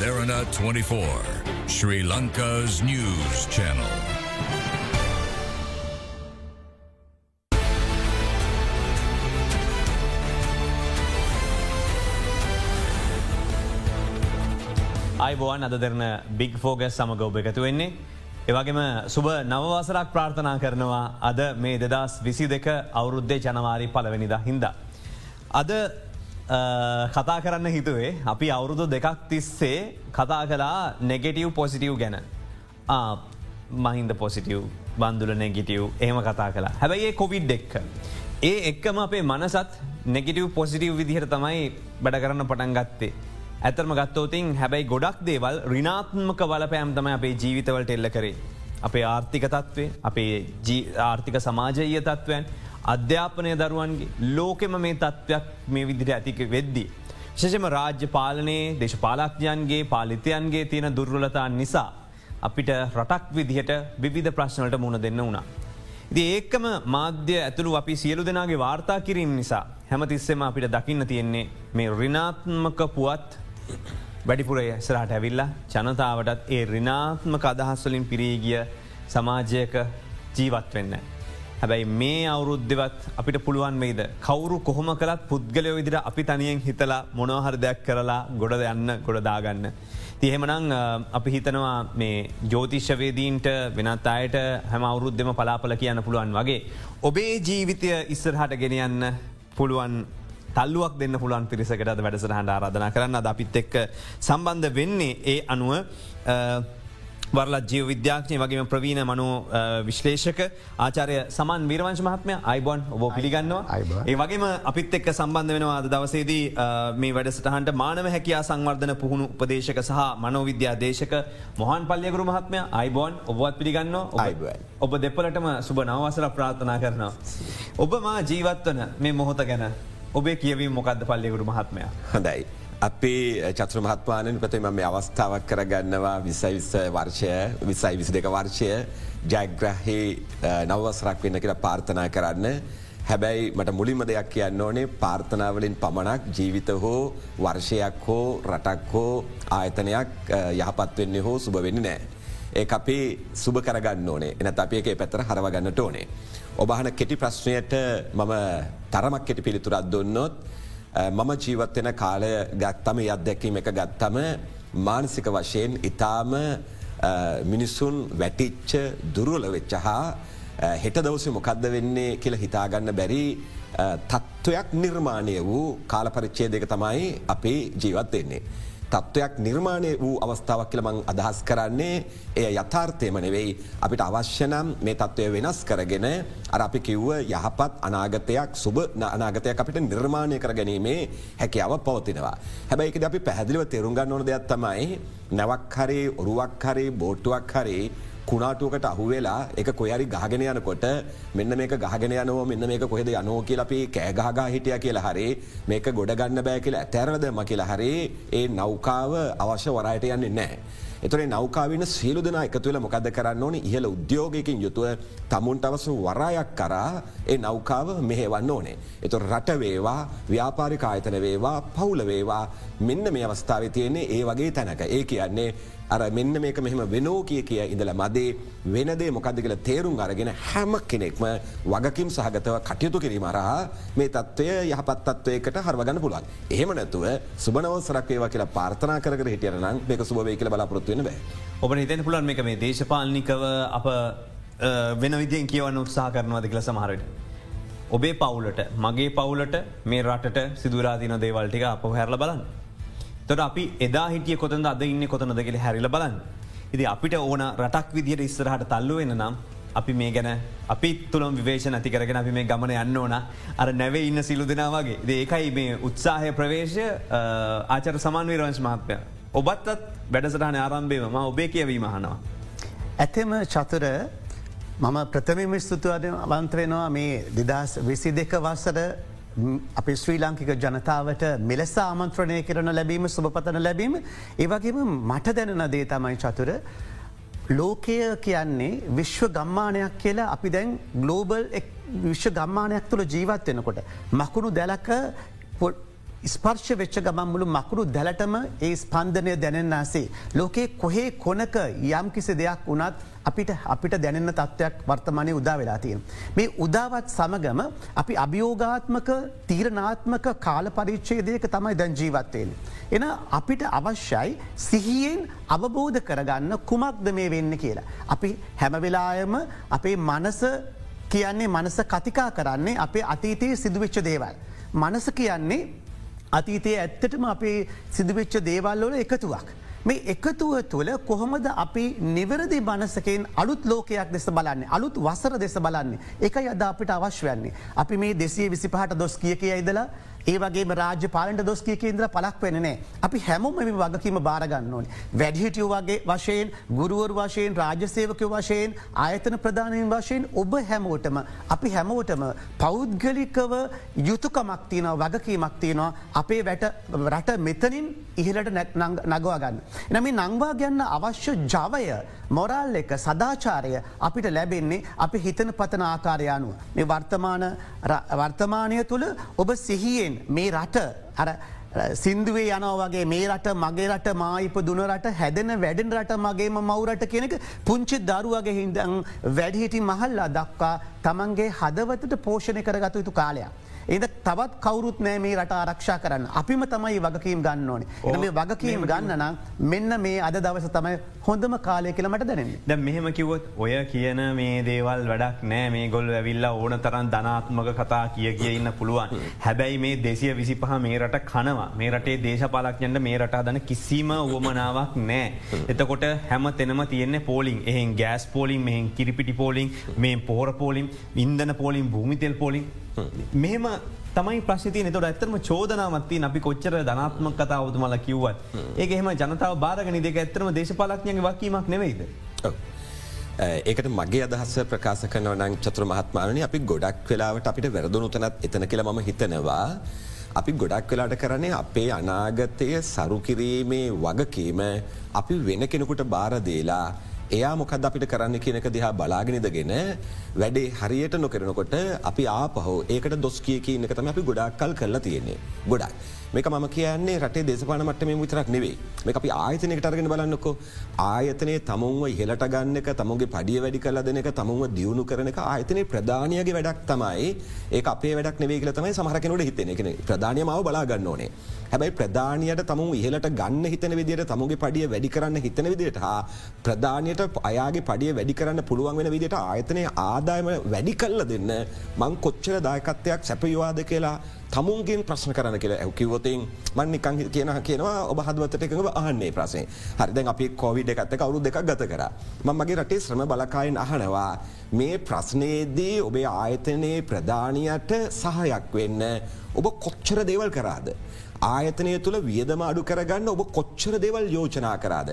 Therana 24, Sri Lanka's news channel. අයිබෝවන් අද Derana big ෆෝගස් සමඟ ඔබ එකතු වෙන්නේ. එවගේම සුබ නවවාසරක් ප්‍රාර්ථනා කරනවා අද මේ දෙදස් විසි දෙක අවුරුද්ධය ජනවාරි පලවෙනිද හින්ද. අද කතා කරන්න හිතුවේ අපි අවුරුදු දෙකක් තිස්සේ කතා කලා නෙගෙටව් පොසිටව් ගැන මහින්ද පොසිටව් බන්දුල නෙගිටව් එහෙම කතා කලා හැබැයි කොවිඩ් එක්ක. ඒ එක්කම අපේ මනසත් නෙගිටව් පොසිටව් විදිහට තමයි බඩ කරන්න පටන් ගත්තේ. ඇතරම ගත්තෝතින් හැබැයි ගොඩක් දේවල් රිනාත්මක බලපෑම් තම අපේ ජීවිතවලට එල්ල කරේ. අපේ ආර්ථික තත්ත්වය අපේ ආර්ථික සමාජය තත්ත්වයන් අධ්‍යාපනය දරුවන්ගේ ලෝකෙම මේ තත්ත්වයක් මේ විදිට ඇතික වෙද්දී. ශෂම රාජ්‍ය පාලනයේ දේශපාලක්ඥයන්ගේ පාලිතයන්ගේ තියෙන දුර්වලතාන් නිසා අපිට රටක් විදිහට විවිධ ප්‍රශ්නවලට මුණ දෙන්න වුණා. ද ඒකම මාධ්‍ය ඇතුළු අපි සියලු දෙනාගේ වාර්තා කිරීම නිසා හැමතිස්සෙම අපිට දකින්න තියෙන්නේ මේ රිනාත්මක පුවත් වැඩිපුරය සරට ඇවිල්ලා ජනතාවටත් ඒ රිනාත්මක අදහස්වලින් පිරීගිය සමාජයක ජීවත් වෙන්න. හැබැයි මේ අවුරුද්ධවත් අපිට පුළුවන් වෙයිද. කවරු කොහොම කලත් පුද්ගලයෝ විදිර අපි තනියෙන් හිතලා මොනොහර දෙයක් කරලා ගොඩ යන්න ගොඩදාගන්න. තිහෙමනං අපි හිතනවා මේ ජෝතිශ්‍යවේදීන්ට වෙනත් අයට හැම අවුරුද්ධම පලාපල කියන්න පුළුවන් වගේ. ඔබේ ජීවිතය ඉස්සරහට ගෙනයන්න පුළුවන් තල්ලුවක් දෙන්න පුළන් පිරිසකට වැඩසටහට ආරාධනා කරන්න අද අපිත් එක්ක සම්බන්ධ වෙන්නේ ඒ අනුව වරලත් ජීව විද්‍යාඥය වගේම ප්‍රවීණ මනු විශ්ලේෂක ආචාරය සමන් වීරවංශ මහත්මය අයිබොන් ඔබ පිළිගන්නවා. ඒ වගේම අපිත් එක්ක සම්බන්ධ වෙනවා අද දවසේදී මේ වැඩසටහන්ට මානව හැකයා සංවර්ධන පුහුණු උපදේශක සහ මනෝවිද්‍යා දේශක මොහන් පල්ලියගුරු මහත්මය අයිබෝන් ඔබත් පිළිගන්න ඔබ දෙපලටම සුබ නවසර ප්‍රාථනා කරනවා. ඔබ මා ජීවත්වන මේ මොහොත ගැන ඔබේ කියවීම මොකක්ද පල්ලියකුරු මහත්මය? හොඳයි. අපේ චත්‍ර මහත්මානයෙන් ප්‍රතිම මේ අවස්ථාවක් කරගන්නවා විසයි විස්ස වර්ෂය විසයි විසි දෙක වර්ෂය ජයග්‍රහහි නවවසරක් වෙන්න කියලා පාර්ථනා කරන්න. හැබැයි මට මුලින්ම දෙයක් කියන්න ඕනේ පාර්ථනාවලින් පමණක් ජීවිත හෝ වර්ෂයක් හෝ රටක් හෝ ආයතනයක් යහපත් වෙන්නේ හෝ සුභ වෙන්න නෑ. ඒ අපේ සුභ කරගන්න ඕනේ එන අප එක පැතර හරවගන්නට ඕනේ. ඔබහන කෙටි ප්‍රශ්නයට මම තරමක් කෙටි පිළිතුරත් දුන්නොත් මම ජීවත්වෙන කාලය ගත්තම අත්දැකීම එක ගත්තම මානසික වශයෙන් ඉතාම මිනිස්සුන් වැටිච්ච දුරුවල වෙච්ච හා හෙට දවස මොකක්ද වෙන්නේ කියල හිතාගන්න බැරි තත්ත්වයක් නිර්මාණය වූ කාලපරිච්චේ දෙක තමයි අපේ ජීවත් වෙන්නේ. තත්ත්වයක් නිර්මාණය වූ අවස්ථාවක් කියලමං අදහස් කරන්නේ එය යථාර්ථයම නෙවෙයි අපිට අවශ්‍යනම් මේ තත්ත්වය වෙනස් කරගෙන අර අපි කිව්ව යහපත් අනාගතයක් සුබ අනාගතයක් අපිට නිර්මාණය කර ගැනීමේ හැකියාව පවතිනවා. හැබැයිකද අපි පැහැදිලිව තෙරුම්ගන්න ඕන දෙයක් තමයි නැවක් හරි ඔරුවක් හරි බෝට්ටුවක් හරි කුණාටුවකට අහුවෙලා එක කොයරි ගහගෙන යනකොට මෙන්න මේක ගහගෙන යනෝ මෙන්න මේක කොහෙද යනෝ කියල අපි කෑගහගා හිටිය කියලා හරි මේක ගොඩගන්න බෑ කියලා ඇතැරදම කියලා හරි ඒ නෞකාව අවශ්‍ය වරයට යන්නේ නෑ. එතුරේ නෞකාවන සියලු දෙනා එකතුවල මොකද කරන්න ඕන ඉහල උද්‍යෝගකින් යුතුව තමුන්ට අවසු වරායක් කරා ඒ නෞකාව මෙහෙවන්න ඕනේ. එතු රට වේවා ව්‍යාපාරික ආයතන වේවා පවුල වේවා මෙන්න මේ අවස්ථාව තියන්නේ ඒ වගේ තැනක ඒ කියන්නේ අර මෙන්න මේක මෙහෙම වෙනෝ කිය කිය ඉඳල මදේ වෙනදේ මොකද කියල තේරුම් අරගෙන හැම කෙනෙක්ම වගකින් සහගතව කටයුතු කිරීම රහා මේ තත්ත්වය යහපත් තත්වයකට හරවගන්න පුළුවන්. එහෙම නැතුව සුබනව සරක්වේවා කියලා පාර්ථනා කර හිටියරනම් මේක සුබවේ කියල බලාපොත්තුවෙන බෑ. ඔබ හිතන පුලන් මේක මේ දේශපාලනිකව අප වෙන විදියෙන් කියවන්න උත්සාහ කරනවාද කියල සමහරට. ඔබේ පවුලට මගේ පවුලට මේ රටට සිදුරාදින දේවල්ටික අප හැරල බලන්න. තොට අපි එදා හිටිය කොතද අද ඉන්න කොතනද කියල හැරිල බලන්න. ඉදි අපිට ඕන රටක් විදිහයට ඉස්සරහට තල්ලු වෙන නම් අපි මේ ගැන අපි තුළම් විවේශ නැති කරගෙන අපි මේ ගමන යන්න ඕන අර නැවේ ඉන්න සිලු දෙනාවගේ ඒකයි මේ උත්සාහය ප්‍රවේශය ආචර සමාන්වීරවංශ මහත්මය. ඔබත්තත් වැඩසටහන ආරම්භයම ඔබේ කියවීම හනවා. ඇතෙම චතුර මම ප්‍රථමම ස්තුතුවද අවන්ත වෙනවා මේ දෙදස් විසි දෙක වස්සර අපි ශ්‍රී ලංකික ජනතාවට මෙලෙස ආමන්ත්‍රණය කරන ලැබීම සුභපතන ලැබීම ඒවගේම මට දැනන දේ තමයි චතුර ලෝකය කියන්නේ විශ්ව ගම්මානයක් කියලා අපි දැන් ගලෝබල් විශ්ව ගම්මානයක් තුළ ජීවත් වෙනකොට. මකුණු දැලක ස්පර්ශ වෙච්ච ගමන් මුළු මකුරු දැලටම ඒ ස්පන්ධනය දැනෙන්න්නාසේ. ලෝකේ කොහේ කොනක යම් කිසි දෙයක් වනත් අපිට අපිට දැනෙන්න තත්ත්වයක් වර්තමානය උදා වෙලා තියෙන. මේ උදාවත් සමගම අපි අභියෝගාත්මක තීරනාත්මක කාල පරිච්චේදයක තමයි දැන් ජීවත්වයෙන්. එන අපිට අවශ්‍යයි සිහියෙන් අවබෝධ කරගන්න කුමක්ද මේ වෙන්න කියලා. අපි හැමවෙලායම අපේ මනස කියන්නේ මනස කතිකා කරන්නේ අපේ අතීතයේ සිදුවෙච්ච දේවල්. මනස කියන්නේ අතීතයේ ඇත්තටම අපේ සිදුවෙච්ච දේවල්ලොල එකතුවක්. මේ එකතුව තුළ කොහොමද අපි නිවරදි මනසකෙන් අලුත් ලෝකයක් දෙස බලන්නේ අලුත් වසර දෙස බලන්නේ එක යද අපිට අවශ්‍යවන්නේ. අපි මේ දෙසිය විසිපහට දොස් කිය කිය ඉදලා ඒ වගේ රාජ පාලට දොස්කී කේන්ද්‍ර පලක් වෙනනේ අපි හැමෝම මෙ වගකීම බාරගන්න ඕනි. වැඩිහිටියෝ වගේ වශයෙන් ගුරුවර් වශයෙන් රාජසේවකය වශයෙන් ආයතන ප්‍රධානයෙන් වශයෙන් ඔබ හැමෝටම අපි හැමෝටම පෞද්ගලිකව යුතුකමක් තියනව වගකීමක් තියනවා අපේ වැට රට මෙතනින් ඉහලට නගවාගන්න. එනම නංවා ගැන්න අවශ්‍ය ජවය මොරල් එක සදාචාරය අපිට ලැබෙන්නේ අපි හිතන පතන ආකාරයානුව. මේ වර්තමාන වර්තමානය තුළ ඔබ සිහියෙන් මේ රට අර සිින්දුවේ යනවගේ මේ රට මගේ රට මායිප දුනරට හැදෙන වැඩෙන් රට මගේම මවරට කෙනෙක පුංචි දරුවගේ හින්දන් වැඩහිටි මහල්ලා දක්වා තමන්ගේ හදවතට පෝෂණය කරගතු යුතු කාලයක්. ඒද තවත් කවරුත් නෑ මේ රට ආරක්ෂා කරන්න. අපිම තමයි වගකීම් ගන්න ඕනේ. එ මේ වගකීම් ගන්න නම් මෙන්න මේ අද දවස තමයි හොඳම කාලය කියලමට දැනෙන ද මෙහෙම කිවොත් ඔය කියන මේ දේවල් වැඩක් නෑ. මේ ගොල් ඇවිල්ලා ඕන තරන් ධනාත්මක කතා කිය කිය ඉන්න පුළුවන්. හැබැයි මේ දෙසිය විසිපහ මේ රට කනවා. මේ රටේ දේශපාලක්ඥන්ට මේ රටා දන කිසිම වුවමනාවක් නෑ. එතකොට හැම තෙනම තියෙන්නේ පෝලිින් එහෙන් ගෑස් පෝලිින් මෙහෙන් කිරිපිටි පෝලිින් මේ පෝර පෝලිින් ඉන්දන පෝලිින් භූමිතෙල් පෝලිින් මෙහෙම තමයි ප්‍රශ්ති නතට ඇතරම චෝදනාමත්ති අපි කොච්චර ධනාත්මක කතාවතුමල කිව්වත් ඒක එහම ජනතාව බාරගනි දෙක ඇතරම දේශපාලක්ඥගේ වකීමක් නෙවෙයිද. ඒකට මගේ අදහස ප්‍රකාශ කනව නං චතුර මහත්මානය අපි ගොඩක් වෙලාවට අපිට වැරදුණු තනත් එතන කියල ම හිතනවා. අපි ගොඩක් වෙලාට කරන්නේ අපේ අනාගතය සරුකිරීමේ වගකීම අපි වෙන කෙනෙකුට බාරදේලා එයා මොකද අපිට කරන්න කියනක දිහා බලාගෙනදගෙන වැඩේ හරියට නොකරනකොට අපි ආපහෝ ඒකට දොස් කිය කියනක තම අපි ගොඩක්කල් කරලා තියෙන්නේ ගොඩක්. මේක මම කියන්නේ රටේ දේශපාන මට්ට මේ විතරක් නෙවේ මේ අපි ආයතනයකට අරගෙන බලන්නකෝ. ආයතනය තමුන්ව ඉහලට ගන්නක තමුගේ පඩිය වැඩි කල දෙනක තමුව දියුණු කරනක ආයතනය ප්‍රධානයගේ වැඩක් තමයි. ඒ අපේ වැඩක් නෙවේ කියල තමයි සමහරකනට හිතෙන කෙන ප්‍රධානය මාව බලාගන්න ඕනේ. හැබැයි ප්‍රධානයට තම ඉහලට ගන්න හිතන විදිට තමුගේ පඩිය වැඩි කරන්න හිතන විදිට හා ප්‍රධානයට අයාගේ පඩිය වැඩි කරන්න පුළුවන් වෙන විදිට ආයතනය ආදායම වැඩි කල්ල දෙන්න මං කොච්චර දායකත්වයක් සැපයවාද කියලා තමුන්ගෙන් ප්‍රශ්න කරන කියලා ඇකිවොතින් මන් නිකං කියන කියනවා ඔබ හදවතට එකඟ අහන්නේ ප්‍රසේ හරිදැන් අපි කොවිඩ එකත්ත කවරු දෙකක් ගත කර. මගේ රටේ ශ්‍රම බලකායෙන් අහනවා මේ ප්‍රශ්නයේදී ඔබේ ආයතනයේ ප්‍රධානයට සහයක් වෙන්න ඔබ කොච්චර දේවල් කරාද. ආයතනය තුළ වියදම අඩු කරගන්න ඔබ කොච්චර දෙවල් යෝජනා කරාද.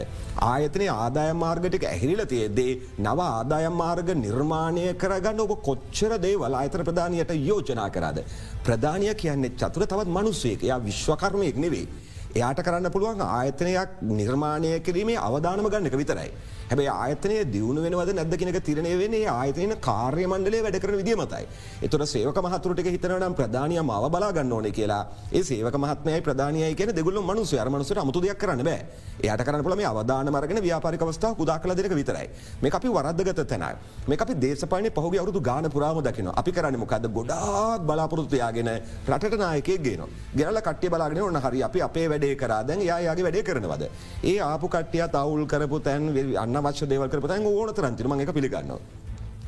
ආයතනය ආදායම් මාර්ගටික ඇහිරිල තියදේ නව ආදායම් මාර්ග නිර්මාණය කරගන්න ඔබ කොච්චර දේවල් ආයතන ප්‍රධානයට යෝජනා කරාද. ප්‍රධානය කියන්නේ චතුර තවත් මනුස්සේක යා විශ්වකර්මයෙක් නෙවේ. එයාට කරන්න පුළුවන් ආයතනයක් නිර්මාණය කිරීමේ අවධානම ගන්නක විතරයි. හැබයි ආයතනය දියුණු වෙනවද නැද කෙනක තිරණය වෙන්නේ ආයතනය කාර්ය මණ්ඩලේ වැඩ කරන විදිිය මතයි. එතුර සේවක මහතුරට හිතනම් ප්‍රධානය මාව බලාගන්න ඕන කියලා. ඒ සේවක මහත්මය ප්‍රධානය කියන දෙගුල්ල මනුස අරමනුසට අමුතුදයක් කරන්න බෑ. එයට කරන්න පොලම අවධාන මරගෙන ව්‍යාපාරික අවස්ථාව කුදා කල දෙක විතරයි. මේ අපි වරද්දගත තැනයි. මේ අපි දේශපාන පහුගේ අවුදු ගාන පුරාම දකින අපි කරන්න මොකද ගොඩාක් බලාපොරොත්තුයාගෙන රට නායකේ ගෙන ගෙනල කට්ටිය බලාගෙන ඔන්න හරි අපි අපේ වැඩේ කරාදැන් යාගේ වැඩේ කරනවද? ඒ ආපු කට්ටිය තවුල් කරපු තැන් අන්න වශ්‍ය දේවල් කරපතන් ඕන තරන්තිරම එක පිළිගන්නවා.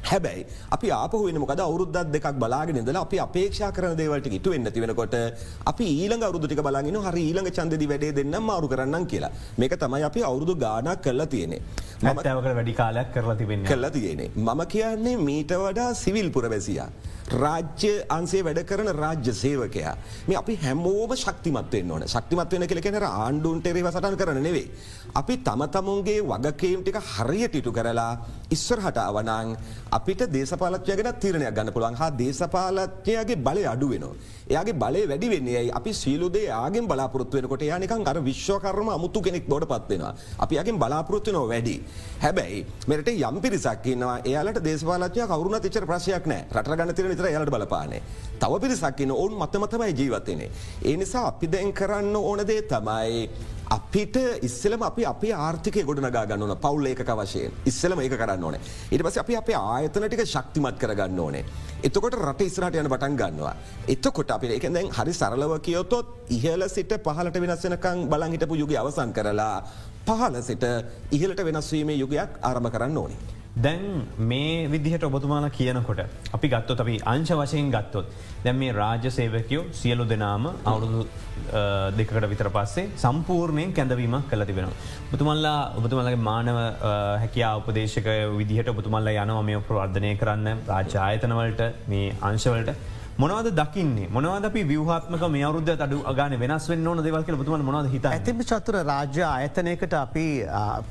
හැබැයි අපි ආපහ වෙන මොකද? අවුරුද්දත් දෙකක් බලාගෙන ඉඳලා අපි අපේක්ෂා කරන දේවල්ට ඉටු වෙන්න තිවෙනකොට අපි ඊළඟ අවුරුදුටික බලාගෙන හරි ඊළඟ චන්දදි වැඩේ දෙන්න මාරු කරන්න කියලා. මේක තමයි අපි අවුරුදු ගානක් කරලා තියෙනෙ මතවකට වැඩි කාලයක් කරලා තිබෙන කරලා තියෙනෙ මම කියන්නේ මීට වඩා සිවිල් පුරවැසියා. රාජ්‍ය අන්සේ වැඩ කරන රාජ්‍ය සේවකයා මේ අපි හැමෝම ශක්තිමත්වයෙන් ඕන ශක්තිමත්වයන කෙ කෙනර ආණ්ඩුන්ටෙරේ සටන් කරන නෙවේ. අපි තම තමුන්ගේ වගකේම් ටික හරියට ඉටු කරලා ඉස්සරහට අවනං අපිට දේශපාලත්යගෙන තිරණයක් ගන්න පුළුවන් හා දේශපාලත්යගේ බලය අඩු වෙනවා. එයාගේ බලය වැඩි වෙන්නේ අපි සීලුදේ ආගෙන් බලාපොරත්තු වෙනකොට යානිකන් අර විශ්වකර්ම අමුතු කෙනෙක් බොඩ පත්වෙනවා. අපි අගෙන් බලාපොරොත්තු නෝ වැඩි. හැබැයි මෙට යම් පිරිසක් ඉන්නවා එයාලට දේශපාලත්ය කවරුණ තිචර ප්‍රශයක් නෑ රට ගන්න තිර නිතර යාලට බලපානේ. තව පිරිසක්කින්න ඔවුන් මතමතමයි ජීවතනේ. ඒ නිසා අපි දැන් කරන්න ඕනදේ තමයි අපිට ඉස්සලම අපි අපේ ආර්ථිකය ගොඩනගා ගන්නන පවුල් ඒක වශයෙන්. ඉස්සලම ඒක කරන්න ඕනේ. ඉට පස අපි අපේ ආයතන ටික ශක්තිමත් කරගන්න ඕනේ. එතකොට රට ඉස්රට යන බටන් ගන්නවා. එතකොට අපි එක දැන් හරි සරලව කියයොතොත් ඉහල සිට පහලට වෙනස්සෙනකං බලන් හිටපු යුග අවසන් කරලා පහල සිට ඉහලට වෙනස්වීමේ යුගයක් ආරම කරන්න ඕනේ. දැන් මේ විදිහට ඔබතුමාලා කියනකොට අපි ගත්තොත් අපි අංශ වශයෙන් ගත්තොත් දැන් මේ රාජ්‍ය සේවකයෝ සියලු දෙනාම අවුරුදු දෙකට විතර පස්සේ සම්පූර්ණයෙන් කැඳවීමක් කළ තිබෙන. බතුමල්ලා ඔබතුමල්ලගේ මානව හැකියා උපදේශක විදිහට ඔබතුමල්ල යනවා මේ ප්‍රවර්ධනය කරන්න රාජ්‍යායතනවලට මේ අංශවලට මොනවද දකින්නේ මොනවද අපි විවහත්මක මේ අවරුද්ධ අඩු අගන වෙනස් වෙන්න ඕන දෙවල්ක බතුම මොද හිත ඇතිම චතුර රාජ්‍ය ආයතනයකට අපි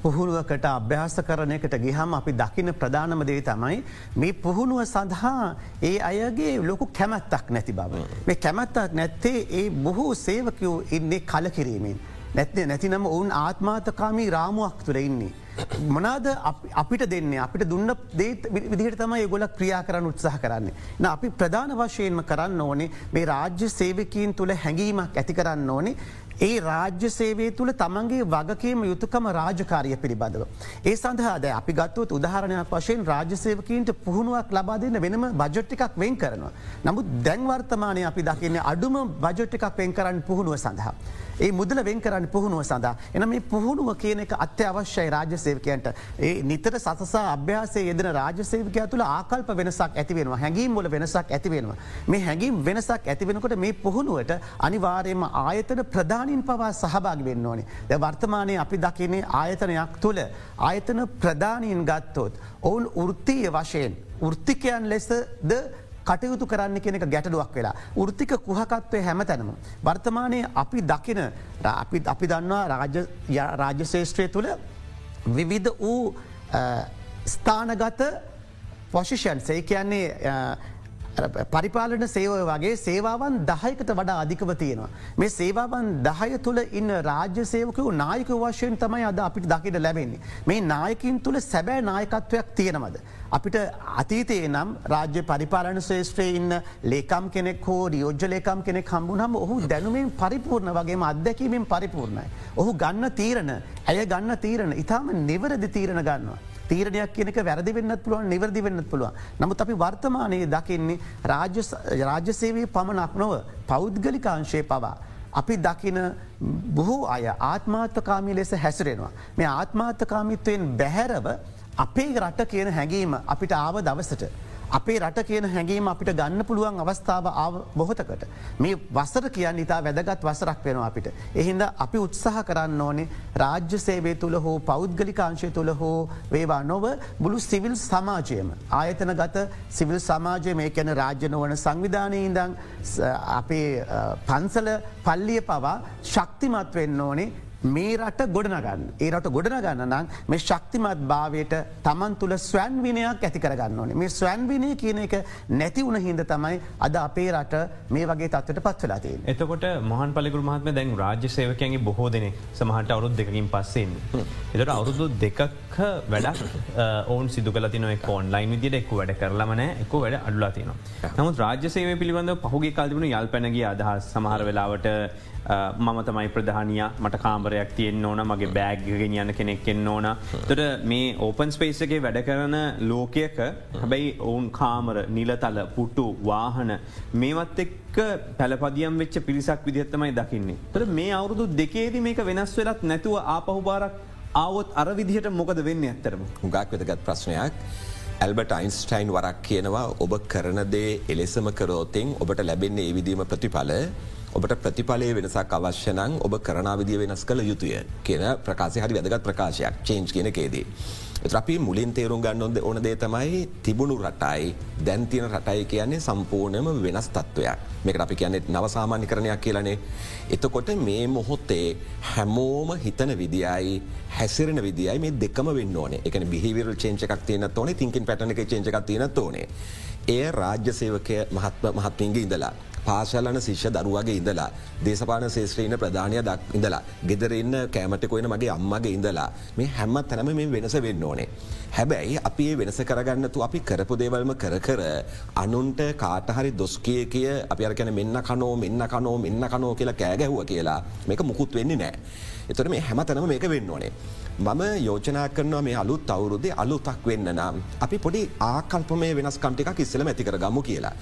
පුහුණුවකට අභ්‍යාස කරනයකට ගිහම අපි දකින ප්‍රධානම දේ තමයි මේ පුහුණුව සඳහා ඒ අයගේ ලොකු කැමැත්තක් නැති බව. මේ කැමැත්තක් නැත්තේ ඒ බොහෝ සේවකයෝ ඉන්නේ කලකිරීමෙන්. නැත්නේ නැතිනම ඔවුන් ආත්මාතකාමී රාමුවක් තුළ ඉන්නේ. මොනාද අපිට දෙන්නේ අපිට දුන්න දේත් විදිහට තමයි ගොල ක්‍රියා කරන්න උත්සාහ කරන්නේ. න අපි ප්‍රධාන වශයෙන්ම කරන්න ඕනේ මේ රාජ්‍ය සේවකීන් තුළ හැඟීමක් ඇති කරන්න ඕනේ ඒ රාජ්‍ය සේවේ තුළ තමන්ගේ වගකීම යුතුකම රාජකාරය පිළිබඳව. ඒ සඳහාද අපි ගත්තුවත් උදාහරණයක් වශයෙන් රාජ්‍යසේවකීන්ට පුහුණුවක් ලබා දෙන්න වෙනම බජොට්ටිකක් වෙන් කරනවා. නමුත් දැන්වර්තමානය අපි දකින්නේ අඩුම බජොට්ටිකක් වෙන් කරන්න පුහුණුව සඳහා. ඒ මුදල වෙන් කරන්න පුහුණුව සඳහා. එන මේ පුහුණුව කියන එක අත්‍යවශ්‍යයි රාජ්‍යසේවකයන්ට ඒ නිතර සසසා අභ්‍යාසේ යෙදෙන රාජසේවකය තුළ ආකල්ප වෙනසක් ඇතිවෙනවා හැඟීම් මොල වෙනසක් ඇතිවෙනවා. මේ හැඟීම් වෙනසක් ඇතිවෙනකොට මේ පුහුණුවට අනිවාරයම ආයතන ප්‍රධානින් පවා සහභාග වෙන්න ඕනේ. ද වර්තමානය අපි දකිනේ ආයතනයක් තුළ ආයතන ප්‍රධානීන් ගත්තොත්. ඔවුන් ෘත්තිය වශයෙන් ෘත්තිකයන් ලෙසද කටයුතු කරන්න කෙනෙක ගැටලුවක් වෙලා. ෘතික කුහකත්වය හැම තැනම. වර්තමානය අපි දකින අපි අපි දන්නවා රාජ්‍ය ශේෂත්‍රය තුළ විවිධ වූ ස්ථානගත පොෂිෂන් සේ කියන්නේ පරිපාලන සේවය වගේ සේවාවන් දහයකට වඩා අධිකව තියෙනවා. මේ සේවාවන් දහය තුළ ඉන්න රාජ්‍ය සේවකයෝ නායක වශයෙන් තමයි අද අපිට දකිට ලැබෙන්නේ. මේ නායකින් තුළ සැබෑ නායකත්වයක් තියෙනවද. අපිට අතීතයේ නම් රාජ්‍ය පරිපාලන ශේෂත්‍රයේ ඉන්න ලේකම් කෙනෙක් හෝ රියෝජ්‍ය ලේකම් කෙනෙක් හම්බුනම ඔහු දැනුමෙන් පරිපූර්ණ වගේම අත්දැකීමෙන් පරිපූර්ණයි. ඔහු ගන්න තීරණ ඇය ගන්න තීරණ ඉතාම නිවරදි තීරණ ගන්නවා. තීරණයක් කියනක වැරදි වෙන්නත් පුළුවන් නිවැරදි වෙන්නත් පුළුවන්. නමුත් අපි වර්තමානයේ දකින්නේ රාජ්‍යසේවී පමණක් නොව පෞද්ගලිකාංශය පවා. අපි දකින බොහෝ අය ආත්මාර්ථකාමී ලෙස හැසිරෙනවා. මේ ආත්මාර්ථකාමිත්වයෙන් බැහැරව අපේ රට කියන හැඟීම අපිට ආව දවසට. අපේ රට කියන හැඟීම අපිට ගන්න පුළුවන් අවස්ථාව බොහොතකට. මේ වසර කියන්න ඉතා වැදගත් වසරක් වෙනවා අපිට. එහින්ද අපි උත්සාහ කරන්න ඕනේ රාජ්‍ය සේවේ තුළ හෝ පෞද්ගලිකාංශය තුළ හෝ වේවා නොව බුළු සිවිල් සමාජයම. ආයතන ගත සිවිල් සමාජය මේ කැන රාජ්‍ය නොවන සංවිධානය ඉදං අපේ පන්සල පල්ලිය පවා ශක්තිමත් වෙන්න ඕනේ මේ රට ගොඩනගන්න ඒ රට ගොඩනගන්න නම් මේ ශක්තිමත් භාවයට තමන් තුළ ස්වැන් විනයක් ඇති කරගන්න ඕනේ මේ ස්වැන් විනය කියන එක නැති වුණ හිද තමයි අද අපේ රට මේ වගේ තත්වට පත්වලාතිය. එතකොට මොහන් පලිකුර මහත්ම දැන් රාජ්‍ය සේවකයන්ගේ බොහෝ දෙනෙ සමහට අවුත් දෙකින් පස්සෙන්. එතට අවුරුදු දෙකක් වැඩක් ඔවන් සිදු කලති නො ඔන්ලයින් විදිට එක්ක වැඩ කරලමන එක්ක වැඩ අඩුලා තියන. නමුත් රාජ්‍ය සේව පිළිබඳ පහුගේ කල්තිබුණ යල් පැනගේ අදහස් සමහර වෙලාවට මම තමයි ප්‍රධානය මට කාමරයක් තියෙන් ඕන මගේ බෑග්ගෙන් යන්න කෙනෙක් එන්න ඕන තොට මේ ඕපන් ස්පේසගේ වැඩ කරන ලෝකයක හැබැයි ඔවුන් කාමර නිලතල පුට්ටු වාහන මේවත් එක්ක පැලපදියම් වෙච්ච පිරිසක් විදිහත්තමයි දකින්නේ. තොට මේ අවුරුදු දෙකේදී මේක වෙනස් වෙලත් නැතුව ආපහුබාරක් ආවොත් අර විදිහට මොකද වෙන්න ඇත්තරම. හුගක් වෙතගත් ප්‍රශ්නයක්. ඇල්බට අයින්ස්ටයින් වරක් කියනවා ඔබ කරන දේ එලෙසම කරෝතින් ඔබට ලැබෙන්නේ ඒ විදීම ප්‍රතිඵල ඔබට ප්‍රතිඵලය වෙනසක් අවශ්‍යනං ඔබ කරනාවිදිය වෙනස් කළ යුතුය කියන ප්‍රකාශය හරි වැදගත් ප්‍රකාශයක් චේන්ජ් කියන කේදී. අපි මුලින් තේරුම් ගන්නොද ඕන දේ තමයි තිබුණු රටයි දැන්තින රටයි කියන්නේ සම්පූර්ණයම වෙනස් තත්ත්වයක් මේක අපි කියන්නේ නවසාමාන්‍ය කරණයක් කියලනේ. එතකොට මේ මොහොත්තේ හැමෝම හිතන විදියි හැසිරෙන විදියි මේ දෙකම වෙන්න ඕනේ එකන බිහිවිරල් චේචකක් තියන ඕනේ තිකින් පැටනක චේචකක් තියන ඕනේ. එය රාජ්‍ය සේවකය මහත්ම මහත්මින්ගේ ඉඳලා. පාශලන ශිෂ්‍ය දරුවගේ ඉඳලා දේශපාන ශේත්‍රීන ප්‍රධානය දක් ඉඳලා ගෙදරන්න කෑමටකොයන මගේ අම්මගේ ඉඳලා මේ හැම්ම තැනම මේ වෙනස වෙන්න ඕනේ. හැබැයි අපි ඒ වෙනස කරගන්නතු අපි කරපු දේවල්ම කර කර අනුන්ට කාටහරි දොස්කිය කිය අපි අරකැන මෙන්න කනෝ මෙන්න කනෝ මෙන්න කනෝ කියලා කෑගැහුව කියලා මේක මුකුත් වෙන්නේ නෑ. එතොට මේ හැම තැනම මේක වෙන්න ඕනේ. මම යෝජනා කරනවා මේ අලුත් අවුරුදේ අලුතක් වෙන්න නම් අපි පොඩි ආකල්පමය වෙනස්කම්ටිකක් ඉස්සල ඇතිකර ගමු කියලා.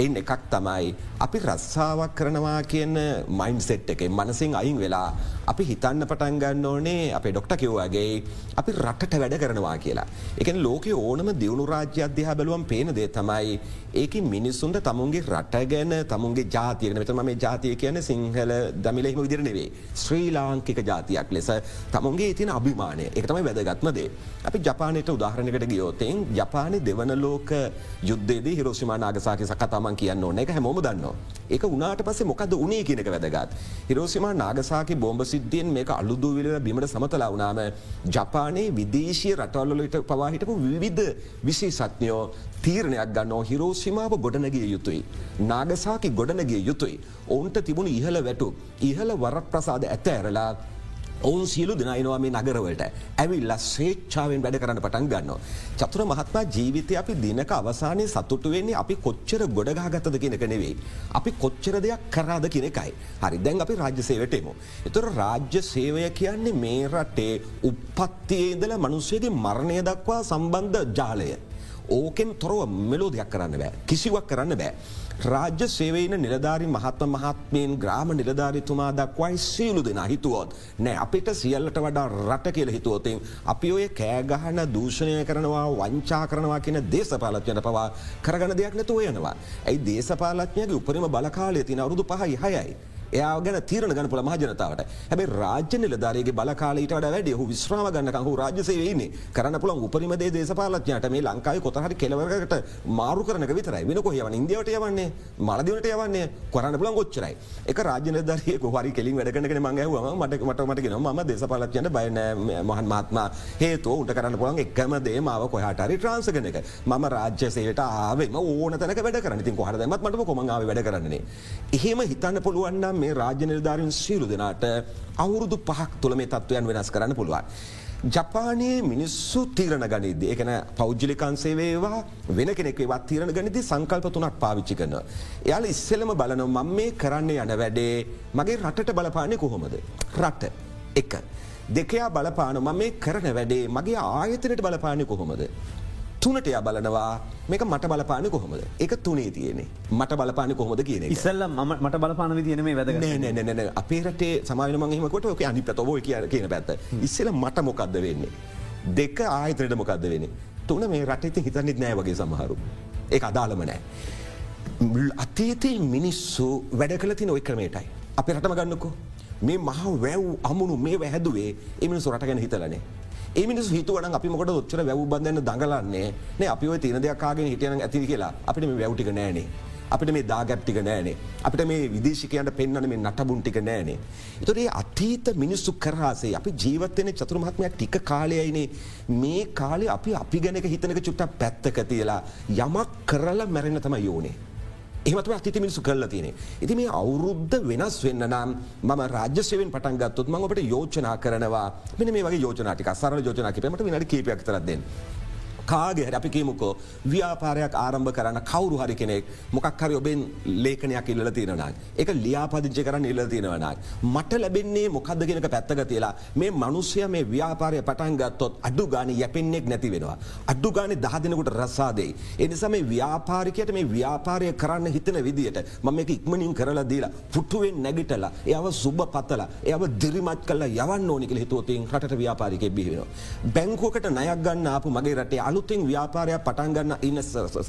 එයින් එකක් තමයි අපි රස්සාාවක් කරනවා කියන මයින් සෙට් එක මනසින් අයින් වෙලා අපි හිතන්න පටන් ගන්න ඕනේ අපේ ඩොක්ට කිව්වාගේ අපි රටට වැඩ කරනවා කියලා. එකන ලෝක ඕනම දියුණු රාජ්‍ය අධ්‍යා බැලුවම් පේන දේ තමයි ඒක මිනිස්සුන්ට තමුන්ගේ රට ගැන තමුන්ගේ ජාතියන මෙතම මේ ජාතිය කියන සිංහල දමිලෙහිම විදිර නෙවේ ශ්‍රී ලාංකික ජාතියක් ලෙස තමුන්ගේ ඉතින අභිමානය එක තමයි වැදගත්මදේ. අපි ජපානයට උදාහරණකට ගියෝතෙන් ජපානය දෙවන ලෝක යුද්ධේද හිරෝෂිමා නාගසාක සකතමන් කියන්න ඕන එක හැමෝම දන්නවා. ඒක උනාට පස්සේ මොකද උනේ කියනක වැදගත්. හිරෝසිමා නාගසාක බෝම්බ සිද්ධියෙන් මේක අලුදුවිල බිමට සමතලා වනාම ජපානයේ විදේශය රටවල්ලට පවාහිටපු විවිධ විශේෂත්ඥයෝ තීරණයක් ගන්නෝ හිරෝසිමාව ගොඩනගිය යුතුයි. නාගසාකි ගොඩනගිය යුතුයි. ඔවුන්ට තිබුණ ඉහළ වැටු. ඉහළ වරත් ප්‍රසාද ඇත ඇරලා ඔවුන් සියලු දෙනයිනවා මේ නගරවලට ඇවිල්ල ශ්‍රේච්චාවෙන් වැඩ කරන්න පටන් ගන්න. චතුර මහත්මා ජීවිතය අපි දිනක අවසානය සතුට වෙන්නේ අපි කොච්චර ගොඩගාගතද කෙනක නෙවෙයි. අපි කොච්චර දෙයක් කරාද කෙනෙකයි. හරි දැන් අපි රාජ්‍ය සේවටෙමු. එතුර රාජ්‍ය සේවය කියන්නේ මේ රටේ උපත්තියේදල මනුස්සයගේ මරණය දක්වා සම්බන්ධ ජාලය. ඕකෙන් තොරව මෙලෝ දෙයක් කරන්න බෑ කිසිවක් කරන්න බෑ. රාජ්‍ය සේවන නිලධාරි මහත්ම මහත්මයෙන් ග්‍රාම නිලධාරිතුමා දක්වයි සියලු දෙෙන හිතුවොත් නෑ අපිට සියල්ලට වඩා රට කියල හිතුවොතින් අපි ඔය කෑගහන දූෂණය කරනවා වංචා කරනවා කියන දේශපාලත්යන පවා කරගන දෙයක් නැතුව යනවා. ඇයි දේශපාලත්ඥගේ උපරිම බලකාලය තින අවුදු පහයි හයයි. එයා ගැන තීරණ ගන පුළ මහජනතාවට හැබයි රාජ්‍ය නිලධාරගේ බලකාලට වැඩ හු විශ්‍රාම ගන්නකහු රාජසයන්නේ කරන පුළන් උපරිමදේ දේශපාලඥට මේ ලංකායි කොතහරි කෙලවරකට මාරු කරන විතරයි. වෙන කොහයවන ඉදිවට යවන්නේ? මලදිවට යවන්නේ? කරන්න පුළන් ගොච්චරයි එක රාජ්‍ය නිලධාරය හරි කෙලින් වැඩකනගෙන මංගහව මට මට මටගෙන ම දේශපාලඥට බයන මහන් මාත්මා හේතු උට කරන්න පුළන් එක්කම දේ මාව කොහටරි ට්‍රන්සගෙන එක. ම රාජ්‍යසයට ආවේ ඕන තැනක වැඩ කරන ති කොහරදමත් මට කොමඟාව වැඩ කරන්නේ එහෙම හිතන්න පුළුවන්නම් මේ රාජ්‍ය නිර්ධාරෙන් සීලු දෙනාට අවුරුදු පහක් තුළ මේ තත්ත්වයන් වෙනස් කරන්න පුළුවන්. ජපානයේ මිනිස්සු තීරණ ගනිද එකන පෞද්ජලිකන්සේ වේවා වෙන කෙනෙක්ේවත් තීරණ ගනිති සංකල්ප තුනක් පාවිච්චි කරන. එයාල ඉස්සෙලම බලන මං මේ කරන්න යන වැඩේ මගේ රටට බලපානය කොහොමද. රට එක. දෙකයා බලපාන ම මේ කරන වැඩේ මගේ ආයතනයට බලපානය කොහොමද. තුනට ය බලනවා. මේක මට බලපාන කොහොමද? එක තුනේ තියනෙ මට බලපාන කොහොද කියන ඉස්සල්ල මට බලපාන තියන මේ වැද නෑන අපේ රටේ සමාන මහමකොට ඔක අනි පතවෝ කිය කියන පැත්ත. ඉස්සල මට මොකක්ද වෙන්නේ? දෙක ආයතරයට මොකක්ද වෙන තුන මේ රටති හිතන්නෙත් නෑ වගේ සමහරු. ඒ අදාළම නෑ. අතීතයේ මිනිස්සු වැඩ කළ තින ඔයි ක්‍රමේටයි අප රටම ගන්නකෝ. මේ මහ වැව් අමුණු මේ වැහැදුවේ එමිනිසු රට ගැන හිතලනේ ඒමිනිස් හිතුවන අපි මොකට ොච්චර වැැව් බඳන්න දඟලන්නේ නේ අපි ඔය තින දෙයක්කාගෙන හිටියන ඇති කියලා අපිට මේ වැව්ටික නෑනේ. අපිට මේ දාගැප්ටික නෑනේ අපිට මේ විදේශිකයන්ට පෙන්න්න මේ නටබුන්ටික නෑනේ. එතොරේ අතීත මිනිස්සු කරහසේ අපි ජීවත්තයන චතුරමහත්මයක් ටික කාලයයිනේ මේ කාලේ අපි අපි ගැනක හිතනක චුට්ට පැත්තක තියලා යමක් කරලා මැරෙන තම යෝනේ. එහමතු අතිති මිනිසු කරලා තියනෙ. ඉති මේ අවුරුද්ධ වෙනස් වෙන්න නම් ම රාජ්‍යසයෙන් පටන්ගත්තුත් මඟ ඔබට යෝජනා කරනවා මෙ මේ වගේ යෝජනාටික සරල යෝජනා කිපීමට විනට කීපයක් තරදෙන්. කාගේ අපි කියමුකෝ ව්‍යාපාරයක් ආරම්භ කරන්න කවරු හරි කෙනෙක් මොකක් හරි ඔබෙන් ලේකනයක් ඉල්ල තියෙනනක් එක ලියාපදිංචි කරන්න ඉල්ල තියෙනවනක් මට ලැබෙන්නේ මොකද කෙනක පැත්තක තියලා මේ මනුස්්‍යය මේ ව්‍යාපාරය පටන් ගත්තොත් අඩු ගාන යැපෙන්නෙක් නැති වෙනවා. අඩු ගාන දහදෙනකුට රස්සාදේ. එනිසා මේ ව්‍යාපාරිකයට මේ ව්‍යාපාරය කරන්න හිතන විදිට මම එක ඉක්මනින් කරලා දීලා පුටුවෙන් නැගිටලා එයාව සුබ පත්තල එයාව දිරිමත් කල යවන්න ඕනිකල හිතුවතින් රට ව්‍යාපාරිකය බිහිවෙන. බැංකෝකට නයක් ගන්න අපපු මගේ රටේ අල අලුතින් ව්‍යාපාරයක් පටන්ගන්න ඉන්න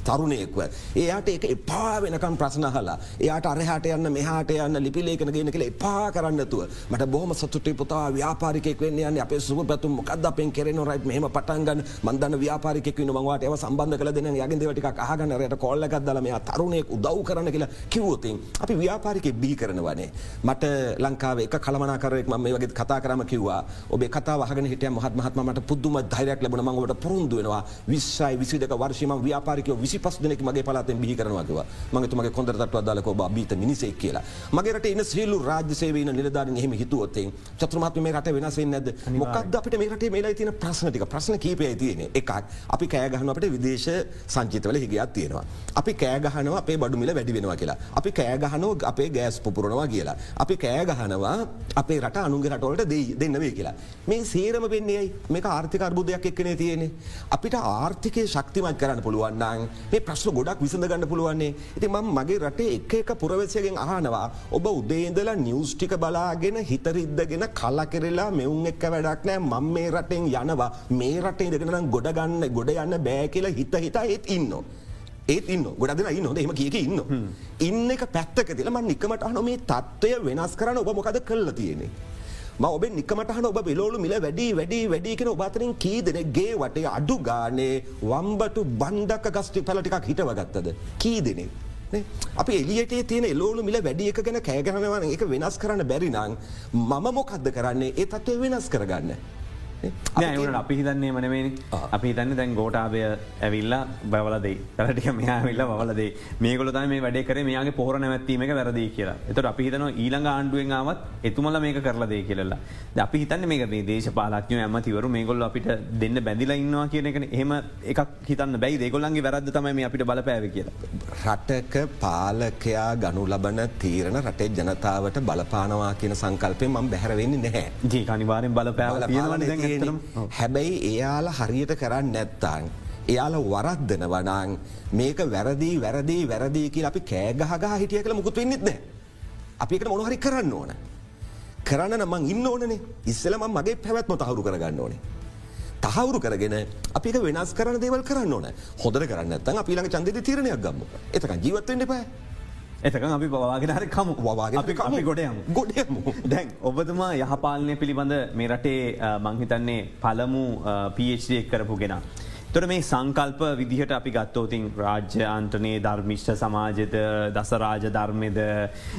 තරුණයෙක්ව. ඒයාට ඒක එපා වෙනකම් ප්‍රශ්නහලා එයාට අරහට යන්න මෙහාට යන්න ලිපිලේකන ගෙන කළ එපා කරන්නතුව මට බොහම සතුටේ පුතා ව්‍යාපාරිකෙක් වෙන්න යන්න. අපේ සුව පැතුම් මොකද අපෙන් කෙරෙන රයිට් මෙහම පටන්ගන්න මන්දන්න ව්‍යාපාරිකෙක් වන්න මවාට ඒව සම්බන්ධ කළ දෙන යගෙන් දෙවටික අහගන්නරයට කොල්ලකක්දල මේ තරුණයෙක් උදව් කරන කියලා කිවෝතින් අපි ව්‍යාපාරිකෙ බී කරනවනේ. මට ලංකාව එක කළමනාකරෙක් ම මේ වගේ කතා කරම කිව්වා. ඔබේ කතා වහගෙන හිටිය මහත් මහත්මට පුද්දුම ධෛරයක් ලැබන මඟට පුරුන්දු වෙනවා විශ්සයි විසිදක වර්ශම ව්‍යාපාරිකය විසි පස් දෙනෙක් මගේ පලාතෙන් බිහි කරනවාකිව මගතුමගේ කොඳරටව දාලක බීත මිනිසෙක් කියලා මගේට එන්න සියලු රාජ්‍යසේවන නිලධාරන එහෙම හිතුවොත්තේ චත්‍රමත්ම මේ රට වෙනසේ නැද මොකක්ද අපිට මේ රටේ මේලා තින ප්‍රශ්නටික ප්‍රශ්න කීපය තියෙන එකක් අපි කෑගහන අපට විදේශ සංචිතවල හිගයක් තියෙනවා. අපි කෑගහනවා අපේ බඩුමිල වැඩි වෙනවා කියලා. අපි කෑගහනෝ අපේ ගෑස් පුපුරනවා කියලා. අපි කෑගහනවා අපේ රට අනුගේ රටවලට දෙන්නවේ කියලා. මේ සේරම වෙන්නේයි මේ ආර්ථික අර්බුදයක් එක්කනේ තියෙන්නේ. අපිට ආර්ථිකය ශක්තිමත් කරන්න පුළුවන්න්නන් මේ ප්‍රශ්න ගොඩක් විසඳ ගන්න පුළුවන්නේ. ඉති ම මගේ රටේ එක එක පුරවැසියගෙන් අහනවා ඔබ උදේන්දලා නිියස්්ටික බලාගෙන හිතරිද්දගෙන කල්ල කෙරෙලා මෙවුන් එක්ක වැඩක් නෑ මං මේ රටෙන් යනවා මේ රටේ දෙගෙනනම් ගොඩගන්න ගොඩ යන්න බෑ කියලා හිත හිතා ඒත් ඉන්න. ඒත් ඉන්න ගොඩදෙන ඉන්න එම කියක ඉන්න. ඉන්න එක පැත්තක තිලම නිකමට අන මේ තත්ත්වය වෙනස් කරන්න ඔබ මොකද කල්ල තියෙන්නේ. ම ඔබ නිකමටහන ඔබ බෙලෝලු මිල වැඩි වැඩි වැඩිකෙන ඔබතරින් කී දෙනෙක්ගේ වටේ අඩු ගානේ වම්බටු බන්්ඩක ගස්ටි පලටිකක් හිටවගත්තද. කී දෙනෙක්. අපි එලියට තියෙන එලෝලු මිල වැඩි එක ගැන කෑගනවන එක වෙනස් කරන්න බැරි නං මම මොකක්ද කරන්නේ ඒ තත්වය වෙනස් කරගන්න. නෑට අපි හිතන්නේ මනමේනි අපි හිතන්න දැන් ගෝටාබය ඇවිල්ලා බවලදේ රටික මෙයාවිල්ල වලදේ මේකල තම මේ වැඩේ කර මේයාගේ පොහර නැවැත්වීම එක වැරදි කියලා. එතට අපි හිතන ඊළඟ ආණ්ඩුවෙන් ආවත් එතුමල මේක කරලදේ කියලලා අපි හිතන්න මේක මේ දේශ පාලක්ඥ ඇමතිවරු මේගොල්ල අපිට දෙන්න බැඳිලා ඉන්නවා කියන එක එහෙම එකක් හිතන්න බැයි දෙගොල්ලන්ගේ වැරද තමයි මේ අපිට බලපෑව කියලා. රටක පාලකයා ගනු ලබන තීරණ රටේ ජනතාවට බලපානවා කියන සංකල්පය මම් බැහරවෙන්නේ නැහැ. ජීකනිවාරෙන් බලපෑව තියෙනවන හැබැයි එයාලා හරියට කරන්න නැත්තං. එයාල වරක්දන වනං මේක වැරදිී වැරදිී වැරදිී කිය අපි කෑගහගා හිටිය කළ මුකුත් වෙන්නෙත් නෑ. අපිකට මොනහරි කරන්න ඕන. කරන්න නමං ඉන්න ඕනනේ ඉස්සලම මගේ පැවැත්ම තහවුරු කරගන්න ඕනේ. තහවුරු කරගෙන අපික වෙනස් කරන දේවල් කරන්න ඕන හොදර කරන්න ඇත්තන් අපි ළඟ චන්දෙ තිරණයක් ගම්ම එතක ජීවත්වෙන්ට පෑ එතකන් අපි පවාගෙනහර කමු. අපි ගොඩයම ගොඩයමු දැන් ඔබතුමා යහපාලනය පිළිබඳ මේ රටේ මංහිතන්නේ පළමු පH එක් කරපු ගෙන. තොර මේ සංකල්ප විදිහට අපි ගත්තෝතින් රාජ්‍ය අන්ටනයේ ධර්මිෂ්ට සමාජත දසරාජ ධර්මයද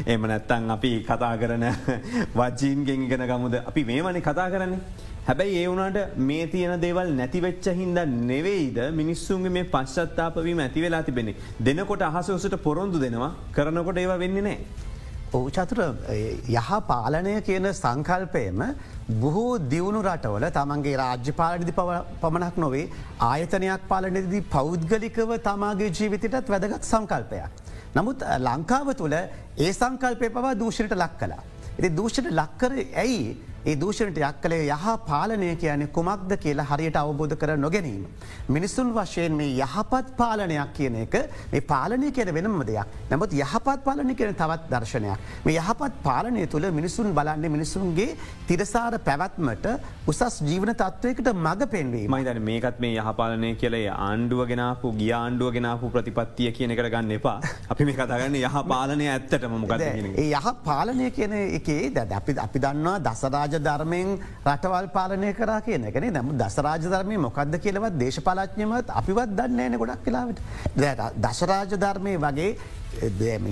එම නැත්තන් අපි කතා කරන වජීන් ගෙන්ගෙන ගමුද? අපි මේමනි කතා කරන්නේ. හැබැයි ඒ වුණට මේ තියන දේවල් නැතිවෙච්ච හින්ද නෙවෙයිද මිනිස්සුන්ගේ මේ පශ්චත්තාපවීම ඇති වෙලා තිබෙන්නේ. දෙනකොට අහසෝසට පොරොන්දු දෙනවා කරනකොට ඒවා වෙන්නේ නෑ. ඔහු චතුර යහ පාලනය කියන සංකල්පයම බොහෝ දියුණු රටවල තමන්ගේ රාජ්‍ය පාලනිදි පමණක් නොවේ ආයතනයක් පාලනදී පෞද්ගලිකව තමාගේ ජීවිතටත් වැදගත් සංකල්පයක්. නමුත් ලංකාව තුළ ඒ සංකල්පය පවා දූෂණයට ලක් කලා. එති දූෂණට ලක්කර ඇයි ඒ දූෂණට යක් කළේ යහ පාලනය කියන කුමක්ද කියලා හරියට අවබෝධ කර නොගැනීම. මිනිස්සුන් වශයෙන් මේ යහපත් පාලනයක් කියන එක මේ පාලනය කියන වෙනම දෙයක් නැමුත් යහපත් පාලනය කියන තවත් දර්ශනයක්. මේ යහපත් පාලනය තුළ මිනිසුන් බලන්නේ මිනිසුන්ගේ තිරසාර පැවැත්මට උසස් ජීවන තත්වයකට මඟ පෙන්වීම. මයිතන මේකත් මේ යහපාලනය කියලේ ආණ්ඩුව ගෙනපු ගිය ආණ්ඩුව ගෙනපු ප්‍රතිපත්තිය කියන කර ගන්න එපා අපි මේ කතාගන්න යහ පාලනය ඇත්තටම මොකද ඒ යහ පාලනය කියන එකේ දැ අපි අපි දන්නවා දසරාජ ධර්මයෙන් රටවල් පාලනය කර කියන එකන නම දසරාජ ධර්මය මොකක්ද කියලවත් දේශපාලච්ඥමත් අපිවත් දන්නේන ගොඩක් කලාවට දශරාජ ධර්මය වගේ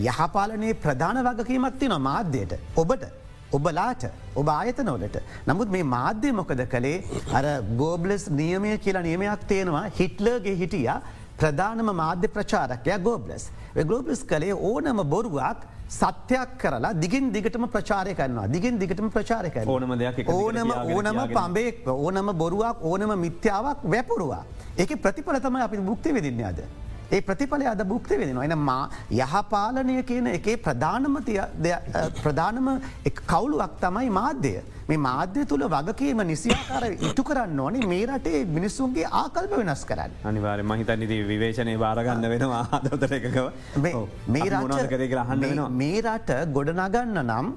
යහපාලනයේ ප්‍රධාන වගකීමක් තින මාධ්‍යයට. ඔබට ඔබලාට ඔබ ආයතනවලට. නමුත් මේ මාධ්‍ය මොකද කළේ? අර ගෝබ්ලස් නියමය කියලා නියමයක් තියෙනවා. හිට්ලර්ගේ හිටිය ප්‍රධානම මාධ්‍ය ප්‍රචාරකය ගෝබ්ලස්. ගලෝබ්ලස් කළේ ඕනම බොරුවක් සත්‍යයක් කරලා දිගින් දිගටම ප්‍රචාරය කරනවා දිගින් දිගටම ප්‍රචාරය කර ඕනම දෙයක් ඕනම ඕනම පඹෙක් ඕනම බොරුවක් ඕනම මිත්‍යාවක් වැපුරුවා. ඒක ප්‍රතිඵල තමයි අපි බුක්ති විදින්නයාද. ඒ ප්‍රතිඵලය අද බුක්ති වෙනවා එන මා යහපාලනය කියන එකේ ප්‍රධානමතිය ප්‍රධානම කවුලුවක් තමයි මාධ්‍යය. මේ මාධ්‍ය තුළ වගකීම නිසියාකාර ඉටු කරන්න ඕනේ මේ රටේ මිනිස්සුන්ගේ ආකල්ප වෙනස් කරන්න. අනිවාර මහිතනිති විවේශනය බාරගන්න වෙනවා ආදතර එකකව මේ රහන්න මේ රට ගොඩනගන්න නම්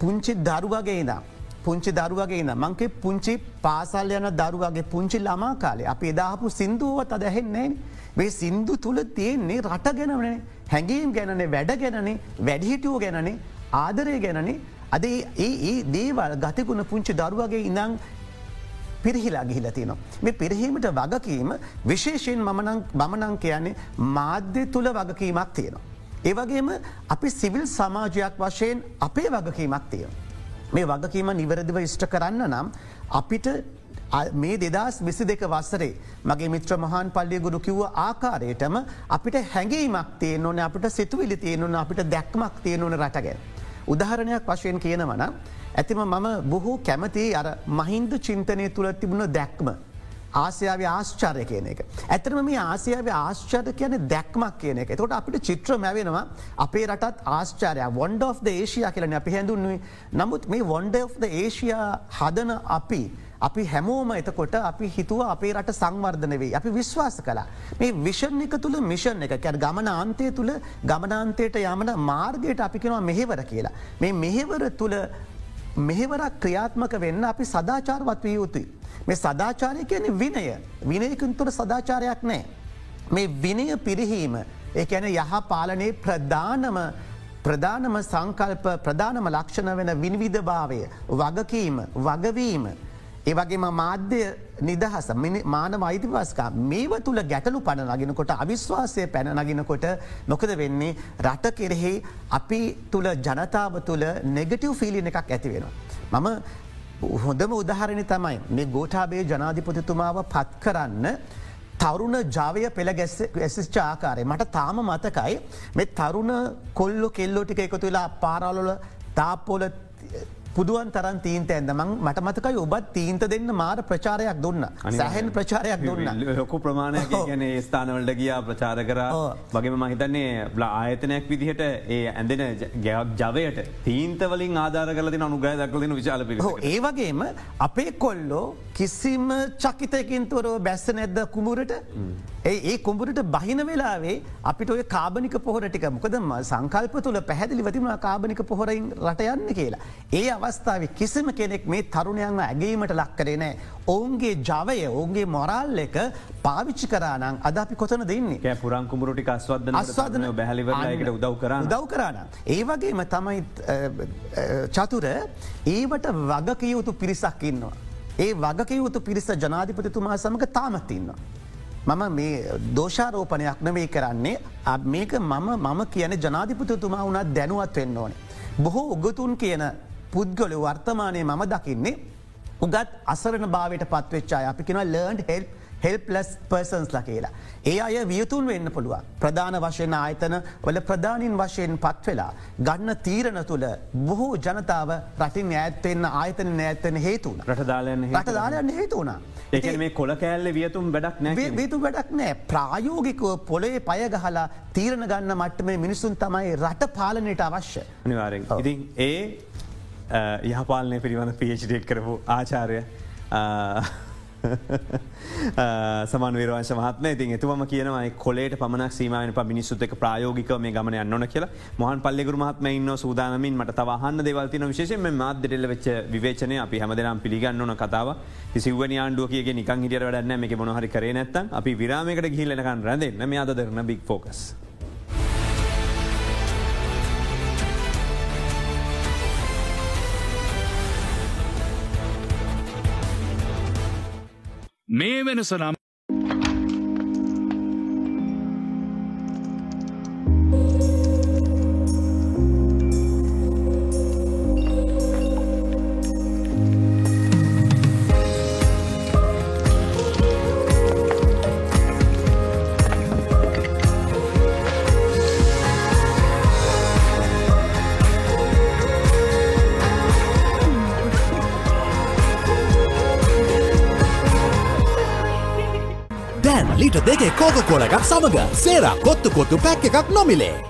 පුංචි දරුවගේ දම්. පුංචි දරුවගේ ඉන්න මංකේ පුංචි පාසල් යන දරුවගේ පුංචි ළමා කාලේ අපි එදාහපු සිින්දුවත් අද ඇහෙන්නේ මේ සින්දු තුළ තියෙන්නේ රට ගැනවනේ හැඟීම් ගැනනේ වැඩ ගැනනේ වැඩිහිටියෝ ගැනනේ ආදරය ගැනනේ අද ඒ දේවල් ගතිකුණ පුංචි දරුවගේ ඉඳං පිරිහිලා ගිහිලතිනවා. මේ පිරිහීමට වගකීම විශේෂයෙන් මමනං කියන්නේ මාධ්‍ය තුළ වගකීමක් තියෙනවා. ඒවගේම අපි සිවිල් සමාජයක් වශයෙන් අපේ වගකීමක් තියෙන. මේ වගකීම නිවැරදිව ඉෂ්ට කරන්න නම් අපිට මේ දෙදස් විසි දෙක වස්සරේ මගේ මිත්‍ර මහන් පල්ලිය ගුරු කිව්ව ආකාරයටම අපිට හැඟීමක් තියන ඕන අපිට සිතුවිලි තියෙනවන අපිට දැක්මක් තියෙනවන රටගැන්. උදාහරණයක් වශයෙන් කියනවන ඇතිම මම බොහෝ කැමති අර මහින්ද චින්තනය තුළ තිබුණ දැක්ම. ආසියාව ආශ්චාරය කියන එක. ඇතරම මේ ආසියාව ආශ්චාර කියන දැක්මක් කියන එක තොට අපිට චිත්‍ර මැවෙනවා අපේ රටත් ආශ්චාරය වොන්ඩ of ඒශයා කියලන අපි හැඳුන්නුවේ නමුත් මේ වොන්ඩ of ඒශයා හදන අපි අපි හැමෝම එතකොට අපි හිතුව අපේ රට සංවර්ධන වේ අපි විශ්වාස කලා. මේ විෂන් එක තුළ මිෂන් එක කැ ගමනාන්තය තුළ ගමනාන්තයට යමන මාර්ගයට අපි කෙනවා මෙහෙවර කියලා. මේ මෙහෙවර තුළ මෙහෙවරක් ක්‍රියාත්මක වෙන්න අපි සදාචාරවත් වී යුතුයි. මේ සදාචාරය කියන විනය විනයකින් තුර සදාචාරයක් නෑ. මේ විනය පිරිහීම ඒඇන යහ පාලනයේ ප්‍රධානම ප්‍රධානම සංකල්ප ප්‍රධානම ලක්ෂණ වෙන විනිවිධභාවය වගකීම වගවීම ඒවගේම මාධ්‍ය නිදහස මානව අයිතිවාස්කා මේව තුළ ගැටලු පණ නගෙනකොට අවිශ්වාසය පැන නගෙනකොට නොකද වෙන්නේ රට කෙරෙහි අපි තුළ ජනතාව තුළ නෙගටව් ෆිලින එකක් ඇති වෙනවා. මම හොඳම උදාහරණි තමයි මේ ගෝටාබේ ජනාධිපතිතුමාව පත් කරන්න තරුණ ජාවය පෙළ ගැසිච්ච ආකාරය. මට තාම මතකයි මේ තරුණ කොල්ලො කෙල්ලෝ ටික එකතු වෙලා පාරාලොල තාපොල පුදුවන් තරන් තීන්ත ඇදමං මට මතකයි ඔබත් තීන්ත දෙන්න මාර ප්‍රචාරයක් දුන්න. සැහන් ප්‍රචාරයක් දුන්න. ලොකු ප්‍රමාණයක්. ගැන ස්ථානවලට ගියා ප්‍රචාර කර. වගේම මහිතන්නේ බ්ල ආයතනයක් විදිහට ඒ ඇඳෙන ජවයට තීන්තවලින් ආධාර කලති අනුග්‍රහ දක්ලදින විශාල පි ඒ වගේම අපේ කොල්ලෝ කිසිම චකිතයකින්තුවරෝ බැස්ස නැද්ද කුමුරට ඒ ඒ කුඹුරට බහින වෙලාවේ අපිට ඔය කාබනික පොහොර ටික මොකද සංකල්ප තුළ පැහැදිලි වතිම කාබනික පොහොරයින් රටයන්න කියලා. ඒ අවස්ථාව කිසිම කෙනෙක් මේ තරුණයන්ව ඇගේීමට ලක්කරේ නෑ. ඔවුන්ගේ ජවය ඔවුන්ගේ මොරල් එක පාවිච්චි කරානං අද අපි කොතන දෙන්නේ පුරන් කුමරුටි අස්වද අස්වාදන බැහලිවලට උදව් කරන්න දව් කරන්න. ඒ වගේම තමයි චතුර ඒවට වගකයුතු පිරිසක් ඉන්නවා. ඒ වගකයුතු පිරිස ජනාධිපතිතුමා සමඟ තාමත්තින්නවා. මම මේ දෝෂාරෝපනයක් නෙවේ කරන්නේ මේක මම මම කියන ජනාධිපතිතුමා වුණත් දැනුවත් වෙන්න ඕනේ. බොහෝ උගතුන් කියන පුද්ගොල වර්තමානය මම දකින්නේ උගත් අසරණ භාවයට පත්වෙච්චා අපි කෙන ලර්න්ඩ හෙල්ප් හෙල්පලස් පර්සන්ස්ල කියලා. ඒ අය වියතුන් වෙන්න පුළුව. ප්‍රධාන වශයෙන් ආයතන වල ප්‍රධානින් වශයෙන් පත්වෙලා. ගන්න තීරණ තුළ බොහෝ ජනතාව රටින් ඇත්තෙන්න්න ආයතන නෑත්තන හේතුන රටදාලයන්න රටදාලයන්න හේතුවනා. ඒ මේ කොල කෑල්ල වියතුම් වැඩක් නෑ විතු වැඩක් නෑ ප්‍රායෝගිකව පොලේ පයගහලා තීරණ ගන්න මට්ටම මිනිසුන් තමයි රට පාලනයට අවශ්‍ය. අනිවාරෙන්. ඉතින් ඒ යහපාලනය පිළිවඳ පිේචිටෙක් කරපු ආචාරය සමන් වරවංශ මහත්ම ඉතින් එතුම කියනවයි කොලට පමණක් සීමන මිනිස්සුත් එක ප්‍රයෝගික මේ ගමන යන්නන කියලා. මොහන් පල්ලෙගුරු මහත්ම ඉන්න සූදානමින් මට තවහන්න දෙවල්තින විශේෂෙන් මාදරෙල්ල වෙච් විවේචනය අපි හැමදනම් පිළිගන්න ඕන කතාව. සිවන ආණ්ඩුව කිය නිකන් හිටියට වැඩන්න මේ මොහරි කරේ නැත්තන් අපි විරාමකට ගිහිලනකන් රැඳන්න. මේ අද දෙරන බික් ෆෝකස්. මේ වෙනස නම් ලීට දෙකේ කෝක කෝලගත් සමඟ සේරා කොත්තු කොත්තු පැක් එකක් නොමිලේ.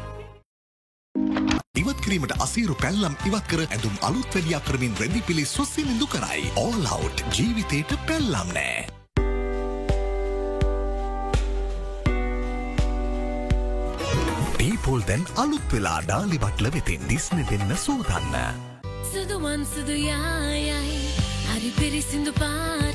ඉවත් කිරීමට අසීරු පැල්ලම් ඉවත් කර ඇඳුම් අලුත් වැඩියා කරමින් රැදි පිළි සුස්සිනිදු කරයි. ඕල්ලව් ජීවිතයට පැල්ලම් නෑ. ටීපෝල් දැන් අලුත් වෙලා ඩාලි බට්ල වෙතින් දිස්න දෙන්න සූදන්න. සුදුවන් සුදු යායයි හරි පිරිසිදු පාටයි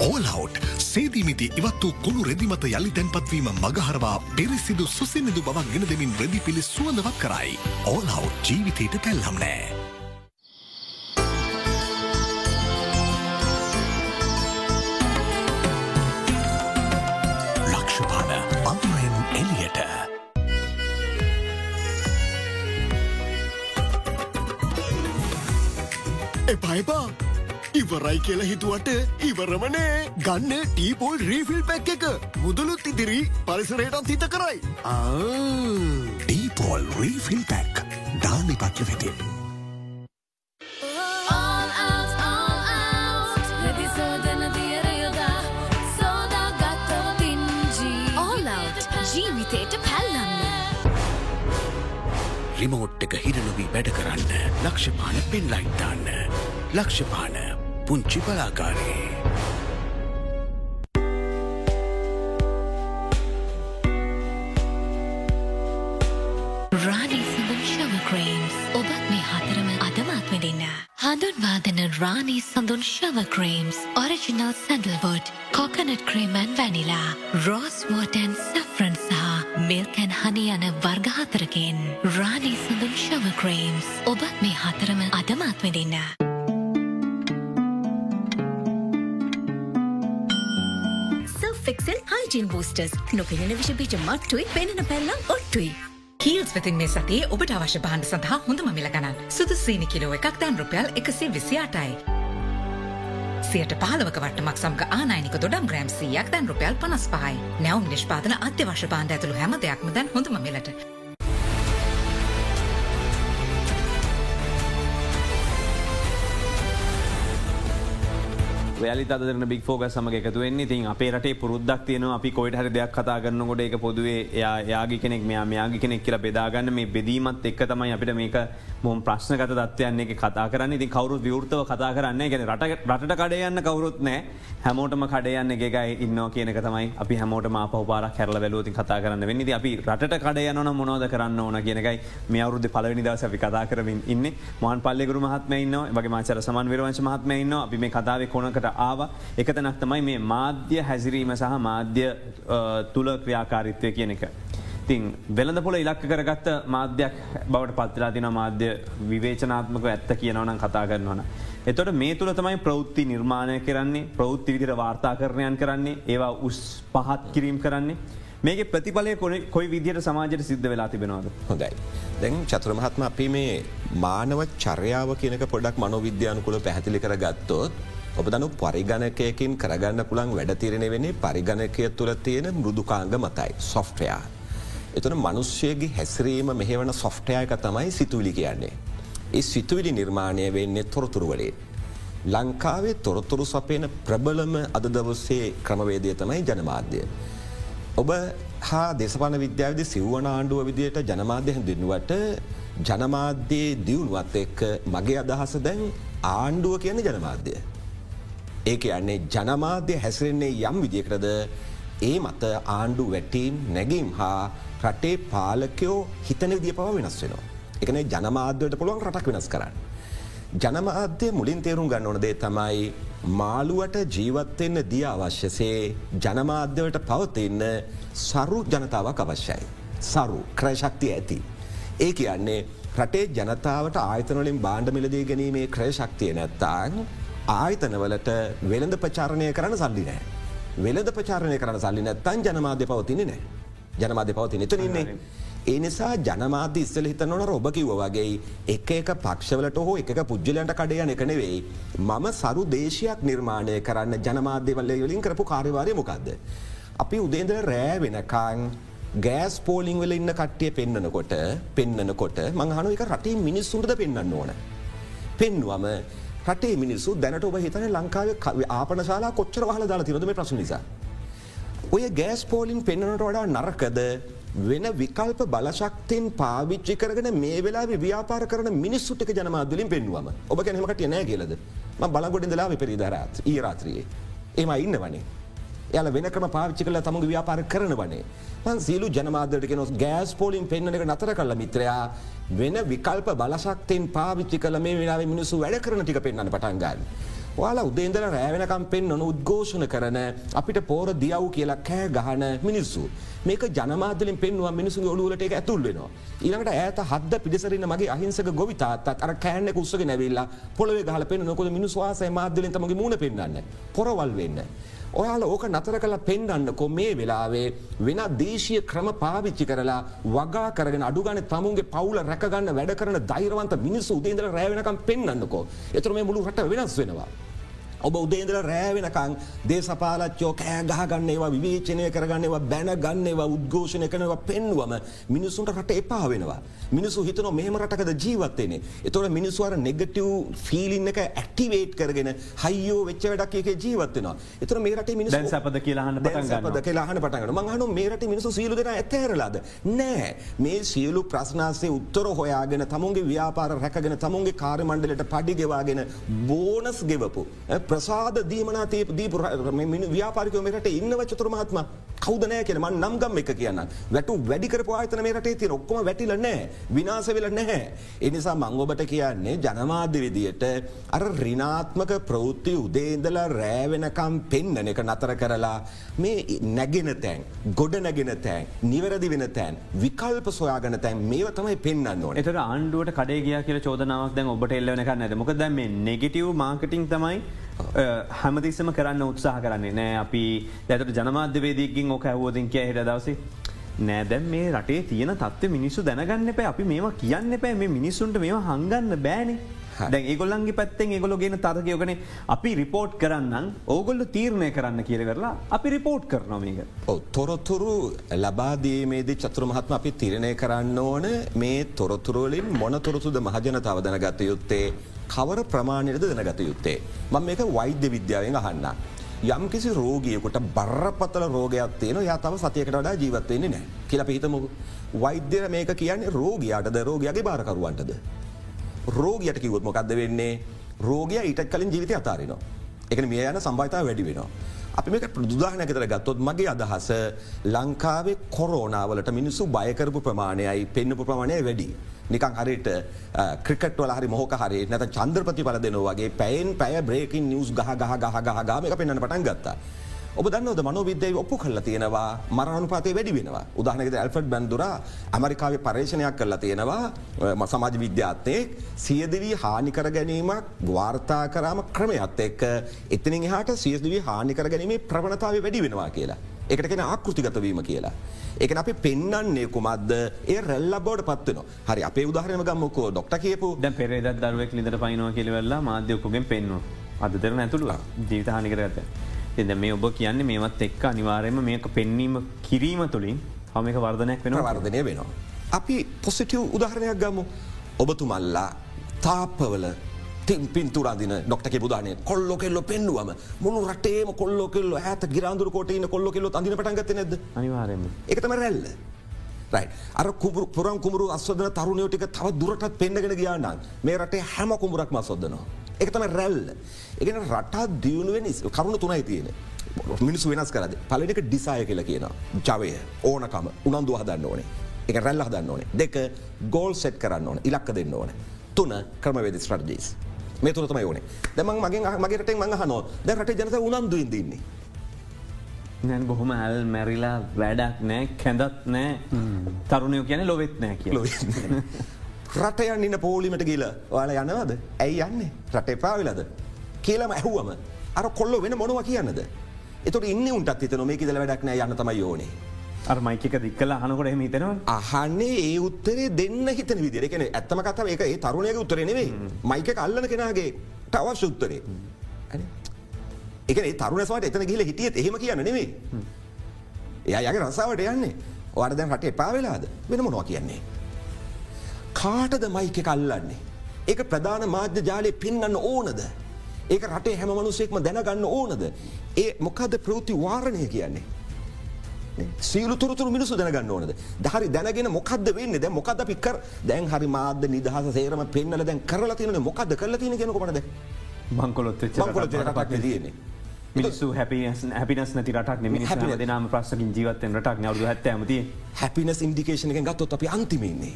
ඕලවට් සේදීමිති ඉවත් වූ කුණු රෙදිමත යළි තැන්පත්වීම මගහරවා පිරිසිදු සුසිනිදු බවක් ගෙන දෙමින් රෙදි පිළි සුවඳවත් කරයි. ඕලවට් ජීවිතයට පැල්ලම් නෑ. ඉවරයි කියලා හිතුවට ඉවරමනේ ගන්න ටීපෝල් රීෆිල් පැක් එක. මුදලුත් ඉදිරි පරිසරයටත් හිත කරයි. ඩීපෝල් රීෆිල් පැක්. පින්ජී All out ජීවිතයට පැල්ලන්න. රිමෝට් එක හිරනොවී වැඩ කරන්න. ලක්ෂපාන පෙන්ලයිට්දාන්න. ලක්ෂපාන පුංචි බලාකාරයේ. රානී සඳන් ශව ක්‍රේම්ස් ඔබත් මේ හතරම අදමත් වෙඩින්න. හඳුන්වාදන රානී සඳුන් ශව ක්‍රේම්ස් ඔරිජිනල් සැඩල්වොඩ් කොකනට ක්‍රේමන් වැනිලා රෝස්වෝටන් සෆරන් සහ මිල්කැන් හනි යන වර්ගහතරකෙන් රානී සඳුන් ශව ක්‍රේම්ස් ඔබත් මේ හතරම අදමත් වෙඩින්න. ෆෙක්සල් හයිජන් බෝස්ටර්ස් නොපෙනෙන විෂබීජ මට්ටුයි පෙනෙන පැල්ලම් ඔට්ටුයි. කීල්ස් වෙතින් මේ සතියේ ඔබට අවශ්‍ය බාණ්ඩ සඳහා හොඳම මිල ගණන්. සුදු සීනි කිලෝ එකක් දැන් රුපියල් 128යි. සියට පහලවක වට්ටමක් සමග ආනයනික දොඩම් ග්‍රෑම් 100ක් දැන් රුපියල් 55යි. නැවුම් නිෂ්පාදන අත්‍යවශ්‍ය බාණ්ඩ ඇතුළු හැම දෙයක්ම දැන් හොඳම මිලට. වැලි අදරන බික් ෆෝග සමග එකතු වෙන්නේ. තින් අපේ රටේ පුරුද්දක් තියන අපි කොයිට හරි දෙයක් කතා කරන්නකොට එක පොදුවේ එයා යාගි කෙනෙක් මෙයා මෙයාගි කෙනෙක් කියලා බෙදාගන්න මේ බෙදීමත් එක් තමයි අපිට මේක මොම් ප්‍රශ්නගත දත්වයන්නේ එක කතා කරන්න. ඉති කවරු විවෘතව කතා කරන්න ගැන රට කඩයන්න කවරුත් නෑ හැමෝටම කඩයන්න එකයි ඉන්න කියනක තමයි අපි හැමෝට පහපාර කැරල වැලූති කතා කරන්න වෙන්නද අපි රට කඩයන මොනෝද කරන්න ඕන කියනකයි මේ අවරුද්ධ පලවනි දවස අපි කතා කරමින් ඉන්න. මන් පල්ලෙගුරු මහත්ම ඉන්න වගේ මාචර සමන් විරවංශ මහත්ම ඉන්න අපි මේ කතාව කොනකට ආව. එකතනක් තමයි මේ මාධ්‍ය හැසිරීම සහ මාධ්‍ය තුළ ක්‍රියාකාරිත්වය කියන එක. තින් වෙළඳ පොල ඉලක්ක කරගත්ත මාධ්‍යයක් බවට පත්ලා තින මාධ්‍ය විවේචනාත්මක ඇත්ත කියනවනම් කතා කරනවන. එතොට මේ තුළ තමයි ප්‍රෞත්ති නිර්මාණය කරන්නේ ප්‍රෞත්ති විදිර වාර්තා කරණයන් කරන්නේ ඒවා උස් පහත් කිරීම් කරන්නේ. මේක ප්‍රතිඵලය කොයි විදිහට සමාජයට සිද්ධ වෙලා තිබෙනවාද හොඳයි. දැන් චතුරමහත්ම අපි මේ මානව චර්යාව කියනක පොඩක් මනොවිද්‍යානකුල පැහැදිලි කර ගත්තොත් ඔබ දනු පරිගණකයකින් කරගන්න පුළන් වැඩතිරෙන වෙන්නේ පරිගණකය තුළ තියෙන මෘදුකාංග මතයි සොෆ්ටයා. එතන මනුෂ්‍යයගේ හැසිරීම මෙහෙවන සොෆ්ටයක තමයි සිතුවිලි කියන්නේ. ඒ සිතුවිලි නිර්මාණය වෙන්නේ තොරතුරුවලේ. ලංකාවේ තොරතුරු සපයන ප්‍රබලම අද දවස්සේ ක්‍රමවේදය තමයි ජනමාධ්‍ය. ඔබ හා දේශපාන විද්‍යාවද සිව්වන ආණ්ඩුව විදියට ජනමාධ්‍ය හැඳින්නුවට ජනමාධ්‍යයේ දියුණුවත් එක්ක මගේ අදහස දැන් ආණ්ඩුව කියන ජනමාධ්‍යය. ඒක යන්නේ ජනමාධ්‍ය හැසිරෙන්නේ යම් විදිකරද ඒ මත ආණ්ඩු වැටීම් නැගීම් හා රටේ පාලකයෝ හිතන විදිිය පව වෙනස් වෙනවා. එකන ජනමාධ්‍යයට පුළුවන් රටක් වෙනස් කරන්න. ජනමාධ්‍ය මුලින් තේරුම් ගන්න ඕනදේ තමයි මාළුවට ජීවත්වෙන්න දිය අවශ්‍යසේ ජනමාධ්‍යවට පවතින්න සරු ජනතාවක් අවශ්‍යයි. සරු ක්‍රයශක්තිය ඇති. ඒ කියන්නේ රටේ ජනතාවට ආයතනලින් බාණ්ඩ මිලදී ගැනීමේ ක්‍රයශක්තිය නැත්තාන් ආයතනවලට වෙළඳ ප්‍රචාරණය කරන්න සල්ලි නෑ. වෙළඳ ප්‍රචාරණය කරන සල්ලි නැත්තන් ජනමාධ්‍ය පවතින නෑ. ජනමාධ්‍ය පවතින එතනන්නේ. ඒ නිසා ජනමාධ්‍ය ඉස්සල හිතනවන ඔබ කිව්ව වගේ එක එක පක්ෂවලට හෝ එක පුද්ජලන්ට කඩයන එක නෙවෙයි. මම සරු දේශයක් නිර්මාණය කරන්න ජනමාධ්‍යවල්ල යොලින් කරපු කාර්යවාරය මොකක්ද. අපි උදේන්දර රෑ වෙනකාන් ගෑස් පෝලිං වල ඉන්න කට්ටිය පෙන්න්නනකොට පෙන්න්නනකොට මංහනු එක රටේ මිනිස්සුන්ට පෙන්න්න ඕන. පෙන්වම රටේ මිනිස්සු දැනට ඔබ හිතන ලංකාව ආපන ශලා කොච්චර හල දාලා තිරදම ප්‍රශ් නිසා. ඔය ගෑස් පෝලින් පෙන්න්නනට වඩා නරකද වෙන විකල්ප බලශක්තින් පාවිච්චි කරගෙන මේ වෙලා ව්‍යාපාර කරන මිනිස්සුට්ක ජනමාදලින් පෙන්වම ඔබ ගැනීමට නෑ කියලද ම බලගොඩින් දලා පෙරිදරත් ඒ රාත්‍රයේ ඒම ඉන්න වනේ. යාල වෙන ක්‍රම පාවිච්චි කල තමගේ ව්‍යාපාර කරන වනේ. මන් සීලු ජනමාදරට නොස් ගෑස් පෝලින් පෙන්න්න එක නතර කල මිත්‍රයා වෙන විකල්ප බලශක්තයෙන් පාවිච්චි කල මේ වෙලාව මිනිසු වැඩ කරන ටික පෙන්න්න පටන්ගන්න. වාලා උදේන්දල රෑවෙනකම් පෙන් නොන උද්ඝෝෂණ කරන අපිට පෝර දියව් කියලා කෑ ගහන මිනිස්සු. මේක ජනමාදලින් පෙන්වා මිනිසු ඔලුවලට එක ඇතුල් වෙනවා. ඊළඟට ඇත හද පිසරන්න මගේ අහිංසක ගොවිතාත් අර කෑන්න උත්සක නැවිල්ලා පොළොව ගහල පෙන් නොකොද මිනිස්වාසය මාදලින් තමගේ මුණ පෙන්න්න. පොරවල් වෙන්න. ඔයාල ඕක නතර කළ පෙන්ඩන්නකො මේ වෙලාවේ වෙන දේශය ක්‍රම පාවිච්චි කරලා වගා කරගෙන අඩුගන තමුන්ගේ පවුල රැකගන්න වැඩ කරන දෛරවන්ත මිනිස්සු උදේදල රෑවෙනකම් පෙන්න්නන්නකෝ එතුර මේ මුළු රට වෙනස් වෙනවා. ඔබ උදේන්දල රෑවෙනකං දේශපාලච්චෝ කෑ ගහගන්න ඒවා විවේචනය කරගන්නවා බැන ගන්නවා උද්ඝෝෂණය කනවා පෙන්වම මිනිසුන්ට රට එපා වෙනවා. මිනිසු හිතන මෙහම රටකද ජීවත්තේනේ. එතොට මිනිස්වර නෙගටව් ෆිලින් එක ඇක්ටිවේට් කරගෙන හයිෝ වෙච්ච වැඩක් එක ජීවත්වෙනවා. එතර මේරට මිනි සපද කියලාහන්න පද කියලාහන පටගන මහනු මේරට මිනිසු සීලු දෙෙන ඇතෑරලාද. නෑ මේ සියලු ප්‍රශ්නාසේ උත්තර හොයාගෙන තමුන්ගේ ව්‍යාපාර රැකගෙන තමුන්ගේ කාරමණ්ඩලට පඩිගෙවාගෙන බෝනස් ගෙවපු. ප්‍රසාද දීමනා දීප ව්‍යාපාරිකව මේට ඉන්නව චතුර මහත්ම කෞදනය කියනම නම්ගම් එක කියන්න වැටු වැඩිකර පාතන මේට ති ඔක්කොම වැටිල නෑ. විනාස වෙල නැහැ. එනිසා මංගොබට කියන්නේ ජනමාධ්‍ය විදියට අර රිනාත්මක ප්‍රවෘත්ති උදේන්දලා රෑවෙනකම් පෙන්න්න එක නතර කරලා මේ නැගෙන තැන් ගොඩ නැගෙන තැන් නිවැරදි වෙන තැන් විකල්ප සොයාගන තැන් මේ තමයි පෙන්න්න ඕන. එතට ආණ්ඩුවට කඩේ ගිය කියල චෝදනාවක් දැන් ඔබට එල්ලවන කරන්නද මොක දැම නෙගටව් මාර්කටිං තමයි හැමතිස්සම කරන්න උත්සාහ කරන්නේ. නෑ අපි දැතට ජනමාධ්‍යවේදීකින් ඕක ඇවෝදින් කිය හිට දවසේ නෑදැම් මේ රටේ තියෙන තත්ව මිනිස්සු දැනගන්න පැ අපි මේවා කියන්න පැ මේ මිනිස්සුන්ට මේ හංගන්න බෑනේ. දැන් ඒගොල්ලන්ගේ පැත්තෙන් ඒගොල ගෙන තරකයෝගන අපි රිපෝට් කරන්න ඕගොල්ල තීරණය කරන්න කියල කරලා අපි රිපෝට් කරනොමක. තොරතුරු ලබාදීමේදී චතුරමහත්ම අපි තිරණය කරන්න ඕන මේ තොරතුරුවලින් මොන තොරතුද මහජනතාව දැනගත යුත්තේ කවර ප්‍රමාණයට දැනගත යුත්තේ. මං මේක වෛද්‍ය විද්‍යාවෙන් අහන්න. යම් කිසි රෝගියකුට බරපතල රෝගයක් තියෙන යා තම සතියකට වඩා ජීවත්වවෙන්නේ නෑ කියල පිහිතම වෛද්‍යර මේක කියන්නේ රෝගයාටද රෝගයාගේ භාරකරුවන්ටද. රෝගයට කිවොත් මොකක්ද වෙන්නේ රෝගය ඊටත් කලින් ජීවිත අතාරනවා. එක මේ යන සම්බයිතා වැඩි වෙනවා. අපි මේක ප්‍රදුදාහනකතර ගත්තොත් මගේ අදහස ලංකාවේ කොරෝනාවලට මිනිස්සු බයකරපු ප්‍රමාණයයි පෙන්න්නපු ප්‍රමාණය වැඩි. නිකං හරිට ක්‍රිකට වල හරි මොහක හරි නැත චන්ද්‍රපති පල දෙනවාගේ පැයින් පැය බ්‍රේකින් නිියස් ගහ ගහ ගහ ගහ ගම එක පෙන්න්න පටන් ගත්තා. ඔබ දන්නවද මනෝවිද්‍යය ඔප්පු කල්ල තියෙනවා? මරණුපාතය වැඩි වෙනවා. උදාහනකද ඇල්ෆඩ් බැන්දුර ඇමරිකාව පර්ේෂණයක් කරලා තියෙනවා. සමාජ විද්‍යාත්තයෙක් සියදවී හානිකර ගැනීමක් වාර්තා කරාම ක්‍රමයත් එක්ක එතනින් හට සියදවී හානිකර ගැනීමේ ප්‍රවණතාව වැඩි වෙනවා කියලා. එකට කෙන ආකෘතිගතවීම කියලා. එක අපි පෙන්න්නන්නේ කුමක්ද? ඒ රැල්ල බෝඩ පත්වන හරි අපේ උදාහරම ගම්මකෝ ඩොක්ට කියපු ද පෙරේද දරුවක් ලිදර පයිනවා කියලවෙල්ලා මාධ්‍යකුගෙන් පෙන්වා අද දෙරන ඇතුළවා. ජීවිත හානිකරගත. එද මේ ඔබ කියන්නේ මේවත් එක්ක අනිවාරයම මේක පෙන්වීම කිරීම තුළින් හමක වර්ධනයක් වෙන වර්ධනය වෙනවා. අපි පොසිටව් උදාහරණයක් ගමු. ඔබතුමල්ලා තාපවල පින්තුරදින ඩොක්ට බුදාන කොල්ලො කෙල්ල පෙන්නුවම මුණු රටේම කොල්ලො කෙල්ල ඇත ගිරාදුර කොටන කොල්ලො කෙල්ල අඳන පටන්ගත නැද අනිවාරම එකතම රැල්ල. අර කුබර පුරන් කුමරු අස්වදන තරුණයෝටික තව දුරටත් පෙන්න්නගෙන ගියානන් මේ රටේ හැම කුමරක්ම සොදනවා. එකතම රැල්ල. එකන රටා දියුණුවෙන් කරුණු තුනයි තියෙන. මිනිස් වෙනස් කරද පලනික ඩිසාය කියල කියන ජවය ඕනකම උනන්දු හදන්න ඕනේ එක රැල්ල හදන්න ඕනේ දෙක ගෝල් සෙට් කරන්න ඕන ඉලක්ක දෙන්න ඕන තුන ක්‍රමවේදි ස්ටර්ජීස් මේ තුනතම ඕනේ දෙමන් මගේ මගේට මඟ හනෝ දැ රට ජනත උනන්දු ඉදන්නේ. නැන් බොහොම ඇල් මැරිලා වැඩක් නෑ කැඳත් නෑ. තරුණයෝ කියන ලොවෙත් නෑ කිය රටයන් ඉන්න පෝලිමට කියල වාල යනවද? ඇයි යන්නේ? රට එපාවිලද කියලම ඇහුවම අර කොල්ල වෙන මොනව කියන්නද? එතුට ඉන්න උන්ටත් එත නොමේ කියල වැඩක් නෑ යන්න තමයි යෝනේ අර්මයික දික්කල හනකොට හිතනවා අහන්නේ ඒ උත්තරේ දෙන්න හිතන විදිර කෙන ඇත්තම කතාව එක ඒ තරුණයක උත්තරනෙවේ මයික කල්ලන කෙනගේ තවශ උත්තරේ එක තරුණස්වට එතන ගිල හිටියත් එහෙම කියන්න නෙවේ එයාගේ රසාාවට යන්නේ වර්දැන් රට එපා වෙලාද වෙන මොනවා කියන්නේ. කාටද මයික කල්ලන්නේ. ඒක ප්‍රධාන මාධ්‍ය ජාලය පින්නන්න ඕනද. ඒක රටේ හැම මනුසෙක්ම දැනගන්න ඕනද. ඒ මොකද ප්‍රෘති වාරණය කියන්නේ. සීලු තුරතුර මිනිසු දැනගන්න ඕනද දහරි දැනගෙන මොකද වෙන්න දැ මොකද පිකර දැන් හරි මාද නිදහස සේරම පෙන්න්නල දැන් කරලා තියන මොකද කරලා තියන කෙනකොමද මංකොලොත් මංකොල රටක් තියෙන්නේ. මිනිස්සු හැපිනස් හැපිනස් නැති රටක් නෙමිනි Happiness. දෙනම ප්‍රශ්කින් ජීවත්තෙන් රටක් නවරු හැත්ත ඇමති හැපිනස් ඉන්ඩිකේෂන එක ගත්තොත් අපි අන්තිමන්නේ.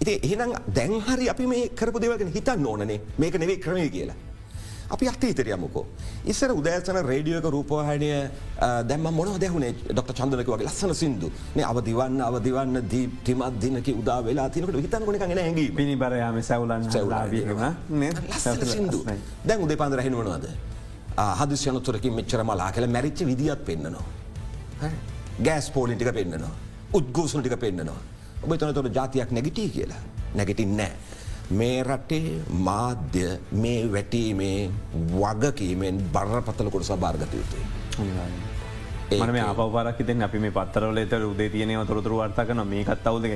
ඉති එහෙනම් දැන්හරි අපි මේ කරපු දෙවගෙන හිතන්න ඕනනේ මේක නෙවේ ක්‍රමය කියලා. අපි අතීතරයමුකෝ. ඉස්සර උදෑසන රේඩියෝක රූපවාහනය දැම මොන දැහුණේ ඩොක්ට චන්දනක වගේ ලස්සන සිින්දු නේ අවදිවන්න අවදිවන්න දී ටිමත් දිනක උදා වෙලා තිනකට හිතන් ගොන හැගේ පිණි බරයාම සැවලන් සිින්දු දැන් උදේ පන්දර හිනුවනවාද හදිස්යනතුරකින් මෙච්චර මලා කළ මැරිච්ච විදිත් පෙන්න්නනවා. ගෑස් පෝලිටික පෙන්න්නනවා. උද්ගෝසන ටික පෙන්න්නනවා. ඔබ තනතොට ජාතියක් නැගිටී කියලා නැගිටින් නෑ. මේ රටේ මාධ්‍ය මේ වැටීමේ වගකීමෙන් බරපතල කොටස භාර්ගත යුතුයි. මන මේ අපවරක් තින් අපි මේ පත්තරල එත උදේ තියනය තොරතුර වර්තකන මේකත් අවුද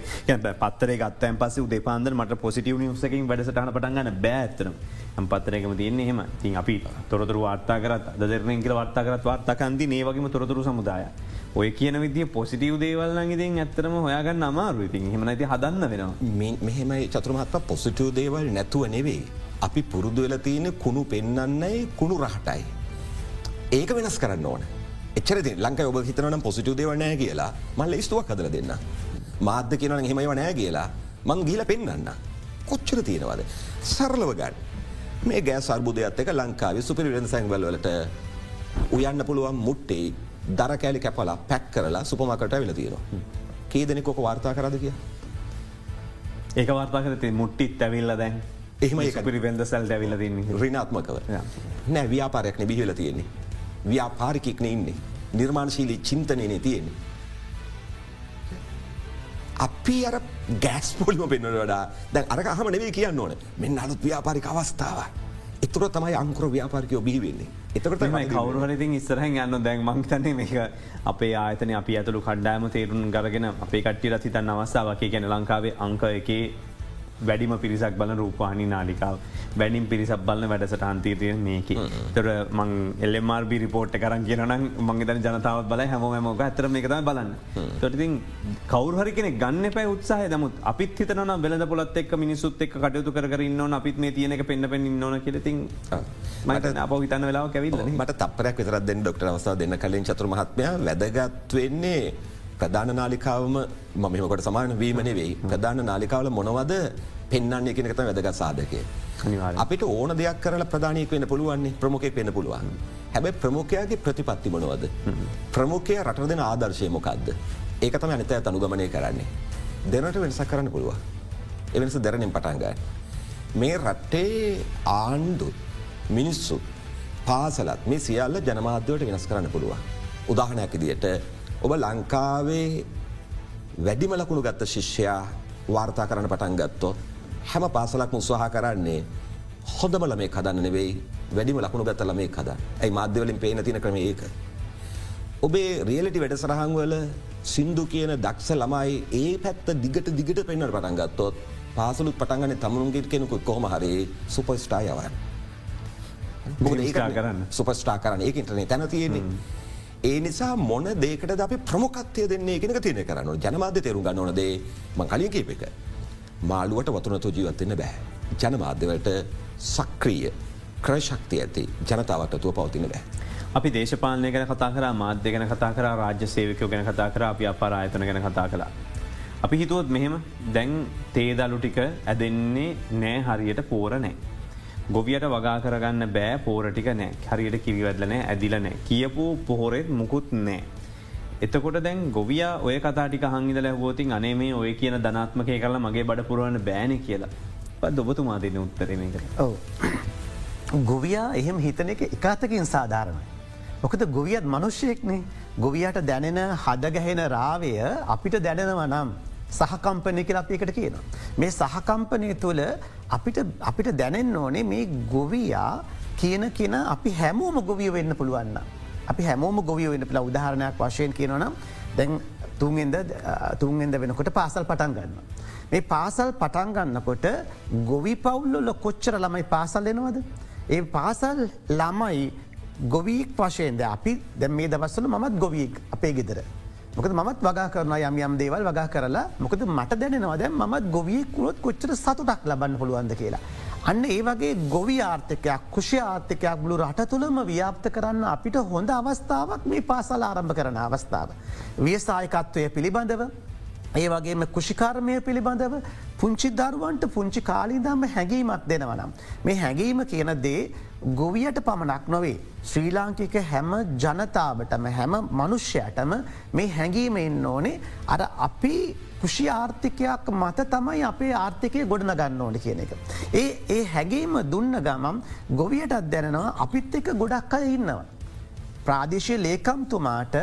පත්තරේ ගත්තයන් පස උදේ පාන්දර මට පොසිටිය නිසකින් වැඩසටහන පටන්ගන්න බෑත්තන පත්තරයකම තියන්නේ හෙම තින් අපි තොරතුර වාර්තා කරත් දරන කියල වාර්තා කරත් වාර්තාකන්ති ඒවගේම තොරතුරු සමුදාය. ඔය කියන විදිිය පොසිටව් දේවල්ල ඉතින් ඇත්තරම හොයාගන්න අමාරු ඉතින් හෙමනති හදන්න වෙනවා මෙහෙමයි චතුරමත්ව පොසිටව් දේවල් නැතුව නෙවෙයි. අපි පුරුදු වෙල තියෙන කුණු පෙන්නන්නයි කුණු රහටයි. ඒක වෙනස් කරන්න ඕන. එච්චරති ලංක ඔබ හිතනම් පොසිටව් දේවනෑ කියලා මල් ස්තුවක් හදල දෙන්න. මාධ්‍ය කියනන හෙමයි වනෑ කියලා මං ගීල පෙන්න්න. කොච්චර තියෙනවාද. සරලව ගන්න. මේ ගෑ සර්බුදයත් එක ලංකාව සුපිරි වෙන සැංවල්වලට උයන්න පුළුවන් මුට්ටේ දර කෑලි කැපලා පැක් කරලා සුපමකට වෙල තියෙනවා. කේදනෙකොක වාර්තා කරද කිය. ඒක වාර්තාකරති මුට්ටිත් ඇවිල්ල දැන් එහෙම පිරි වෙද සැල් ඇවිල රිනාත්මකව නෑ ව්‍යාපාරයක්න බිහිල තියෙන්නේ. ව්‍යාපාරිකෙක්න ඉන්නේ. නිර්මාණශීලී චින්තනයනේ තියෙන්නේ. අපි අර ගෑස් පොල්ම පෙන්වට වඩා දැන් අර අහම නෙවේ කියන්න ඕන මෙන්න අලුත් ව්‍යාපාරික අවස්ථාව. එතුර තමයි අංකර ව්‍යාපාරිකයෝ බිහිවෙන්නේ. එතකට කවරුහරඉතින් ඉස්සරහ යන්න දැන් මංතන මේක අපේ ආතන අපි ඇතුළු කණ්ඩෑම තේරුන් ගරගෙන අපේ කට්ටිය රතිතන් අවස්ථාවකය ගැන ලංකාවේ අංක එකේ වැඩිම පිරිසක් බල රූපහනි නාලිකාව. වැඩිම් පිරිසක් බලන්න වැඩසට අන්තීතය මේක. තොර මං එල්ලෙමාර්බ රිපෝට් කරන් කියනන මංගේතන ජනතාවත් බල හැමෝම මොක ඇතර මේකත බලන්න තොටිතින් කවරුහරි කෙන ගන්න පැ උත්සාහ දමුත් අපිත් හිතන වෙලද පොලත් එක් මිනිසුත් එක් කටයුතු කරන්න අපිත් මේ තියනක පෙන්න්න පෙන් න්න කියලතින් මට අප හිතන්න වෙලාව කැවිල්ල මට තපරයක් විතර දෙන්න ඩොක්ට අවස්ථාව දෙන්න කලින් චතුර මහත්මය වැදගත් වෙන්නේ ප්‍රධාන නාලිකාවම මමකොට සමාන වීමන වෙයි ප්‍රධාන නාලිකාවල මොනවද පෙන්න්න එකනකත වැදගත් සාධකය. අපිට ඕන දෙයක් කරල ප්‍රධානයක් වෙන පුළුවන්නේ ප්‍රමුඛය පෙන පුළුවන්. හැබැ ප්‍රමුඛයාගේ ප්‍රතිපත්ති මොනවද. ප්‍රමුඛය රට දෙන ආදර්ශය මොකක්ද. ඒකතම අනිත ඇත අනුගමනය කරන්නේ. දෙනට වෙනසක් කරන්න පුළුව. එවෙනස දැරණින් පටන්ගයි. මේ රට්ටේ ආණ්ඩුත් මිනිස්සු පාසලත් මේ සියල්ල ජනමාධ්‍යවට වෙනස් කරන්න පුළුවන්. උදාහනයක් දියට ඔබ ලංකාවේ වැඩිම ලකුණු ගත්ත ශිෂ්‍යයා වාර්තා කරන්න පටන් ගත්තොත් හැම පාසලක් උත්සාහ කරන්නේ හොඳම ළමේ කදන්න නෙවෙයි වැඩිම ලකුණු ගත්ත ළමේ කද ඇයි මාධ්‍යවලින් පේන තින ක්‍රම ඒක. ඔබේ රියලටි වැඩ සරහංවල සින්දු කියන දක්ෂ ළමයි ඒ පැත්ත දිගට දිගට පෙන්න්නට පටන් ගත්තොත් පාසලුත් පටන්ගන තමුණුන්ගේ කෙනෙකු කොහම හරි සුපස්ටායවන්. කරන්න සුපස්ටා කරන්න ඒ ඉටනේ තැන තියෙන්නේ. ඒ නිසා මොන දේකට අපි ප්‍රමොකත්වය දෙන්නේ කෙනක තියෙන කරන්න ජනමාධ්‍ය තේරු ගන්න ඕනදේ ම කලින් කීප එක. මාළුවට වතුනතු ජීවත්වෙන්න බෑ. ජනමාධ්‍යවලට සක්‍රිය ක්‍රශක්තිය ඇති ජනතාවට තුව පවතින බෑ. අපි දේශපාලනය ගැන කතා කර මාධ්‍ය ගැන කතා කර රාජ්‍ය සේවකයෝ ගැන කතා කර අපි අපරායතන ගැන කතා කලා. අපි හිතුවොත් මෙහෙම දැන් තේදලු ටික ඇදෙන්නේ නෑ හරියට පෝර නෑ. ගොවියට වගා කරගන්න බෑ පෝරටික නෑ හරියට කිරිවැදලනෑ ඇදිලනෑ කියපු පොහොරෙත් මුකුත් නෑ. එතකොට දැන් ගොවිය ඔය කතාටික හංගිදල හෝතින් අනේ මේ ඔය කියන ධනාත්මකය කරලා මගේ බඩ පුරුවන්න බෑන කියලා පත් ඔබතුමා දෙන්න උත්තරනක. ඔව. ගොවයා එහෙම හිතන එක එකතකින් සාධාරණයි. මොකද ගොවියත් මනුෂ්‍යයෙක්නේ ගොවියට දැනෙන හදගැහෙන රාවය අපිට දැනෙනව නම් සහකම්පනය කියල අපිකට කියන. මේ සහකම්පනය තුළ අපිට දැනෙන් ඕනේ මේ ගොවයා කියන කියන අපි හැමෝම ගොවිය වෙන්න පුළුවන්න. අපි හැමෝම ගොවිය වෙන්න පිළ උදාහරණයක් වශයෙන් කියනනම් දැන් තුන්ෙන්ද තුන්ෙන්ද වෙනකොට පාසල් පටන් ගන්න. මේ පාසල් පටන් ගන්නකොට ගොවි පවුල්ලොල කොච්චර ළමයි පාසල් දෙනවද. ඒ පාසල් ළමයි ගොවීක් වශයෙන්ද අපි දැ මේ දවස්සල මත් ගොවියෙක් අපේ ගෙදර. මොකද මත් වගා කරන යම් යම් දේවල් වගා කරලා මොකද මට දැනෙනවා දැ මත් ගොවියෙකුණොත් කොච්චර සතුටක් ලබන්න පුළුවන්ද කියලා. අන්න ඒ වගේ ගොවි ආර්ථකයක් කුෂි ආර්ථකයක් බලු රට තුළම ව්‍යාප්ත කරන්න අපිට හොඳ අවස්ථාවක් මේ පාසල ආරම්භ කරන අවස්ථාව. වියසායකත්වය පිළිබඳව ඒ වගේම කුෂිකාර්මය පිළිබඳව පුංචි දරුවන්ට පුංචි කාලිදම්ම හැඟීමක් දෙනවනම්. මේ හැඟීම කියන දේ ගොවියට පමණක් නොවේ. ශ්‍රී ලාංකික හැම ජනතාවටම හැම මනුෂ්‍යයටම මේ හැඟීම එන්න ඕනේ අර අපි කුෂි ආර්ථිකයක් මත තමයි අපේ ආර්ථිකය ගොඩන ගන්න ඕන කියන එක. ඒ ඒ හැගේම දුන්න ගමම් ගොවියටත් දැනෙනවා අපිත් එක ගොඩක් අය ඉන්නවා. ප්‍රාදේශය ලේකම්තුමාට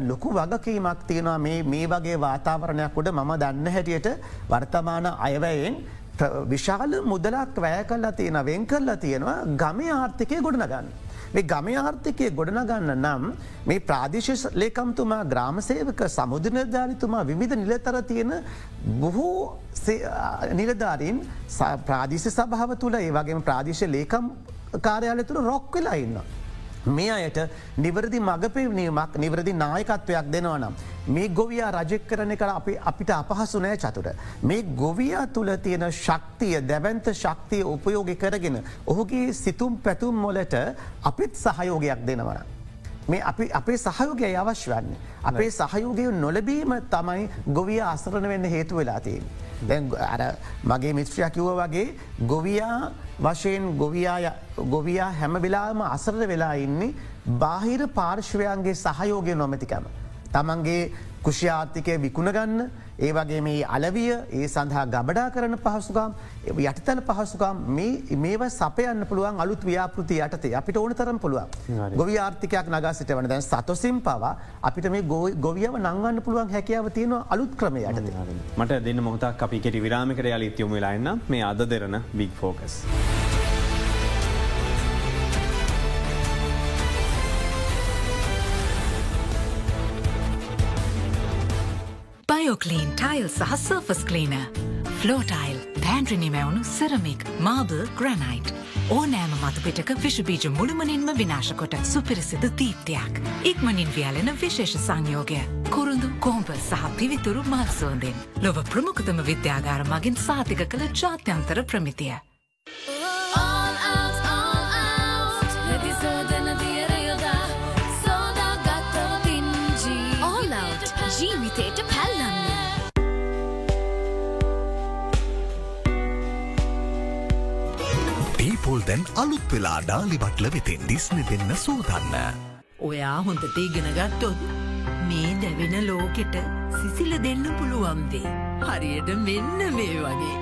ලොකු වගකීමක් තියෙනවා මේ වගේ වාතාවරණයක් කොට මම දන්න හැටියට වර්තමාන අයවයෙන් විශාල මුදලක් වැය කල්ලා තියෙන වෙන් කරලා තියෙනවා ගම ආර්ථිකය ගොඩනගන්න. මේ ගම ආර්ථිකය ගොඩනගන්න නම් මේ ප්‍රාදේශ ලේකම්තුමා ග්‍රාමසේවක සමුදනධාරිතුමා විවිධ නිලතර තියෙන බොහෝ නිලධාරීන් ප්‍රාදේශ සභාව තුළ ඒ වගේම ප්‍රාදේශ ලේකම් කාර්යාල තුළ රොක් වෙලා ඉන්නවා. මේ අයට නිවරදි මගපෙවනීමක් නිවරදි නායකත්වයක් දෙනවනම්. මේ ගොවියා රජෙක් කරන කර අපි අපිට අපහසු නෑ චතුට. මේ ගොවියා තුළ තියෙන ශක්තිය දැවන්ත ශක්තිය උපයෝගි කරගෙන. ඔහුගේ සිතුම් පැතුම් මොලට අපිත් සහයෝගයක් දෙනවන. මේ අපි අපේ සහයෝගය අවශ්‍ය වන්නේ. අපේ සහයෝගය නොලබීම තමයි ගොවිය අසරණ වෙන්න හේතු වෙලාතියෙන්. අර මගේ මිත්‍රයක් කිව්ව වගේ ගොවියා වශයෙන් ගොවියා හැම වෙලාම අසරද වෙලා ඉන්නේ බාහිර පාර්ශ්වයන්ගේ සහයෝගය නොමැතිකම. තමන්ගේ කුෂ්‍යාර්ථිකය විකුණගන්න ඒ වගේ මේ අලවිය ඒ සඳහා ගබඩා කරන පහසුකම් යටතල පහසුකම් මේව සපයන්න පුළුවන් අලුත් ව්‍යාපෘති යටතේ අපිට ඕන තරම් පුළුවන්. ගොවි ආර්ථිකයක් නගා සිට වන දැන් සතොසිම් පවා අපිට මේ ගොවියව නංගන්න පුළුවන් හැකියාව තියෙන අලුත් ක්‍රමය යටත. මට දෙන්න මොහතක් අපි කෙටි විරාමිකට යලිත් යොම වෙලාන්න මේ අද Derana big focus. Bioclean tile සහ සර්ෆස් කලීන. ෆලෝටයිල් පෑන්ට්‍රනිමැවුණු සෙරමික් මාබල් ග්‍රනයිට්. ඕනෑම මතුපිටක විශබීජ මුළුමනින්ම විනාශකොට සුපිරිසිදු දීප්තියක්. ඉක්මනින් වියලෙන විශේෂ සංයෝගය. කුරුඳු කෝම්ප සහ පිවිතුරු මල්සෝන්දෙන්. ලොව ප්‍රමුඛතම විද්‍යාගාර මගින් සාතික කළ ජාත්‍යන්තර ප්‍රමිතිය. පීපොල් දැන් අලුත් වෙලා ඩාලි බට්ල වෙතෙන් දිස්න දෙන්න සූදන්න. ඔයා හොඳට ඉගෙන ගත්තොත් මේ දැවෙන ලෝකෙට සිසිල දෙන්න පුළුවන්දේ. හරියට මෙන්න මේ වගේ.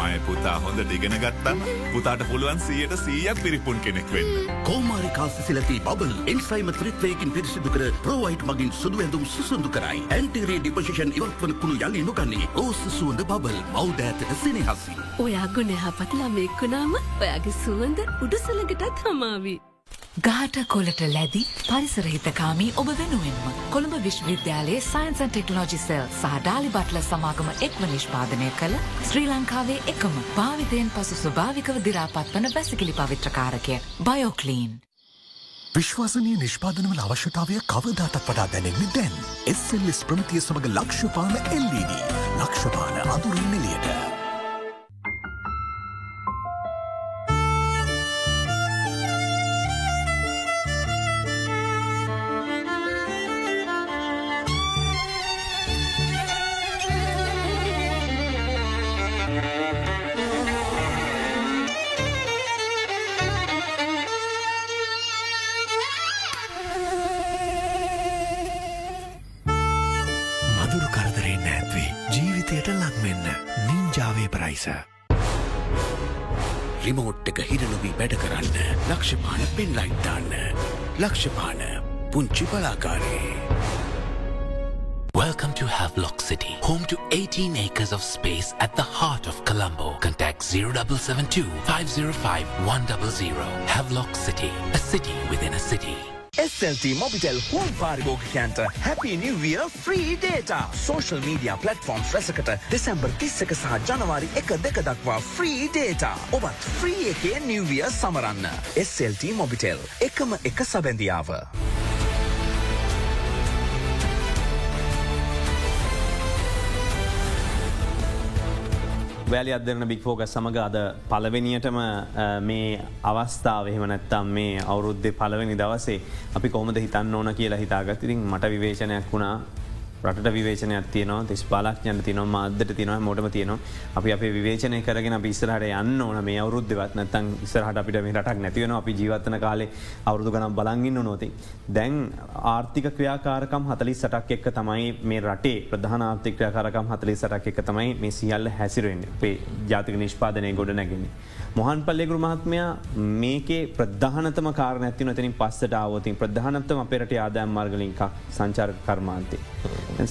මය පුතා හොඳ දිගෙන ගත්තම් පුතාට පුළුවන් සියයට සීයක් පිරිපුන් කෙනෙක් වෙන්න. කෝමාරිකා සිලති බබල් එන්සයිම ත්‍රිත්වයකින් පිරිසිදු කර ප්‍රෝයිට් මගින් සුදු ඇඳුම් සුසුදු කරයි. ඇන්ටරේ ඩිපසිෂන් ඉවත්වන කුණු යලි නොගන්නේ රෝස සුවඳ බබල් මෞදෑතට සිනහසි. ඔයා ගුණ හපත් ළමෙක්කුණාම ඔයාගේ සුවඳ උඩුසලඟටත් හමාවී. ගාට කොලට ලැදි පරිසරහිතකාමී ඔබ වෙනුවෙන්ම. කොළඹ විශ්වවිද්‍යාලයේ සයින්සන් ටෙක්නෝජි සෙල් සහ ඩාලි බට්ල සමාගම එක්ව නිෂ්පාදනය කළ ශ්‍රී ලංකාවේ එකම භාවිතයෙන් පසු ස්වභාවිකව දිරාපත් වන වැසිකිලි පවිත්‍රකාරකය බයෝකලීන්. විශ්වාසනය නිෂ්පාදනවල අවශ්‍යතාවය කවදාටත් වඩා දැනෙන්නේ දැන්. එස්සල්ලිස් ප්‍රමතිය සමඟ ලක්ෂපාන එල්ලීඩ ලක්ෂපාන අඳුරින් නිලියට. Welcome to Havelock City, home to 18 acres of space at the heart of Colombo. Contact 0772 505 100. Havelock City, a city within a city. SLT Mobitel home පාරිභෝගිකයන්ට Happy New Year free data. Social media platforms රැසකට දෙසැම්බර් තිස්සක සහ ජනවාරි එක දෙක දක්වා free data. ඔබත් free එකේ New Year සමරන්න. SLT Mobitel එකම එක සබැඳියාව. වැලි අදරන බික් ෆෝගස් සමඟ අද පලවෙනියටම මේ අවස්ථාව එහෙම නැත්තම් මේ අවුරුද්ධ පලවෙනි දවසේ අපි කොමද හිතන්න ඕන කියලා හිතාගතිරින් මට විවේචනයක් වුණා. රට විවේචනයක් තියනවා තිස් පාලක්ඥන තිනවා මාදට තිනවා මොටම තියනවා අපි අප විවේචනය කරගෙන පිස්සරහට යන්න ඕන මේ අවුද්ධවත් නැතන් ඉස්සරහට අපිට මේ රටක් නැතිවෙන අපි ජීවත්තන කාලේ අවුරදු ගනම් බලගන්න නොති. දැන් ආර්ථික ක්‍රියාකාරකම් හතලි සටක් එක්ක තමයි මේ රටේ ප්‍රධාන ආර්ථික ක්‍රියාකාරකම් හතලි සටක් එක තමයි මේ සියල්ල හැසිරුවෙන් අපේ ජාතික නිෂ්පාදනය ගොඩ නැගෙන්නේ. මොහන් පල්ලෙගුරු මහත්මයා මේකේ ප්‍රධානතම කාරණ ඇති නතිනින් පස්සට අවතින් ප්‍රධානත්තම අපේරට ආදායම් මාර්ගලින්ක සංචාර කර්මාන්තය.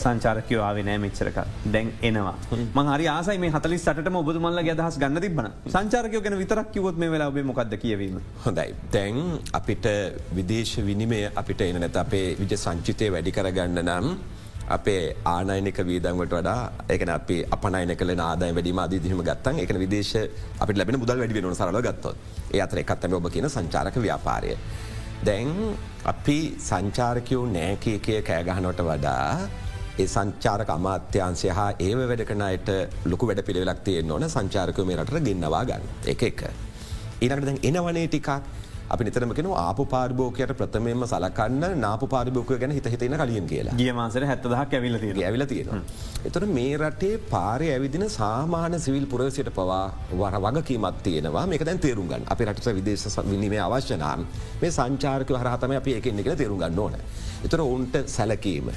සංචාරකයෝ ආවේ නෑ මෙච්චරක දැන් එනවා. මහරි ආසයි මේ හතලි සටම ඔබතුමල්ල අදහස් ගන්න තිබන සංචාරකයෝ ගැන විතරක් කිවොත් මේ වෙලා ඔබේ මොකක්ද කියවීම. හොඳයි. දැන් අපිට විදේශ විනිමය අපිට එන නැත අපේ විජ සංචිතය වැඩි කරගන්න නම් අපේ ආනයනක වීදන්වට වඩා ඒකන අප අපනයන කල ආදාය වැඩීම අදීදිහම ගත්තන් එක විදේශ අපි ලැබෙන මුදල් වැඩි වෙන සරල ගත්තොත්. ඒ අතර එකත්තම ඔබ කියන සංචාරක ව්‍යාපාරය. දැන් අපි සංචාරකයෝ නෑකයකය කෑගහනොට වඩා ඒ සංචාරක අමාත්‍යන්සය හා ඒ වැඩකනයට ලොකු වැඩ පිළිවෙලක් තියෙන් ඕන සංචාරකය මේ රට ගෙන්නවා ගන්න එක එක. ඊනකට දැන් එනවනේ ටිකක් අපි නිතරම කෙන ආප පාර්භෝකයට ප්‍රථමයම සලකන්න නාප පාර්භෝකය ගැන හිත හිතෙන කලින් කියලා ගිය මාසර හැත්තදහක් ඇවිල ඇවිල තියෙනවා. එතොට මේ රටේ පාරය ඇවිදින සාමාන සිවිල් පුරසියට පවා වර වගකීමත් තියෙනවා මේක දැන් තේරුම්ගන්න අපි රට විදේශ විනීමේ අවශ්‍යනම් මේ සංචාර්ක හරහතම අපි එකෙන් එක තේරුම්ගන්න ඕන. එතර ඔවුන්ට සැලකීම.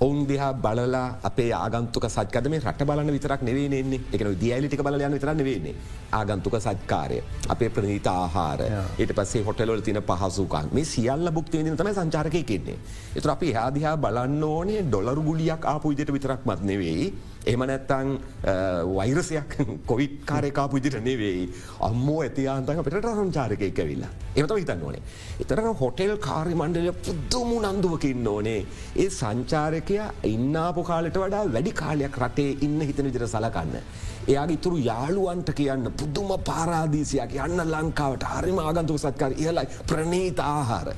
ඔවුන් දිහා බලලා අපේ ආගන්තුක සත්කද මේ රට බලන විතරක් නෙවේන්නේ එකන දියලිටික බලයන විතරන්න වෙන්නේ ආගන්තුක සත්කාරය අපේ ප්‍රනීත ආහාර ඊට පස්සේ හොටලොල තින පහසුකන් මේ සියල්ල බුක්තිවිදින තම සංචාරකය කෙන්නේ. එතුර අපි හාදිහා බලන්න ඕනේ ඩොලරු ගුලියක් ආපු ඉදිට විතරක් මත් නෙවෙයි. එහම නැත්තං වෛරසයක් කොවිට් කාරයකාපු ඉදිට නෙවෙයි අම්මෝ ඇතියාන්තක පිට සංචාරකය කැවිල්ලා එමත හිතන්න ඕනේ. එතරන හොටෙල් කාරි මණ්ඩලය පුද්දුමු නන්දුවකින්න ඕනේ. ඒ සංචාරකය ඉන්නාපු කාලට වඩා වැඩි කාලයක් රටේ ඉන්න හිතන විදිර සලකන්න. එයාගේ ඉතුරු යාළුවන්ට කියන්න පුදුම පාරාදීසියක් යන්න ලංකාවට හරිම ආගන්තුක සත්කාර ඉහලයි ප්‍රනීත ආහාර.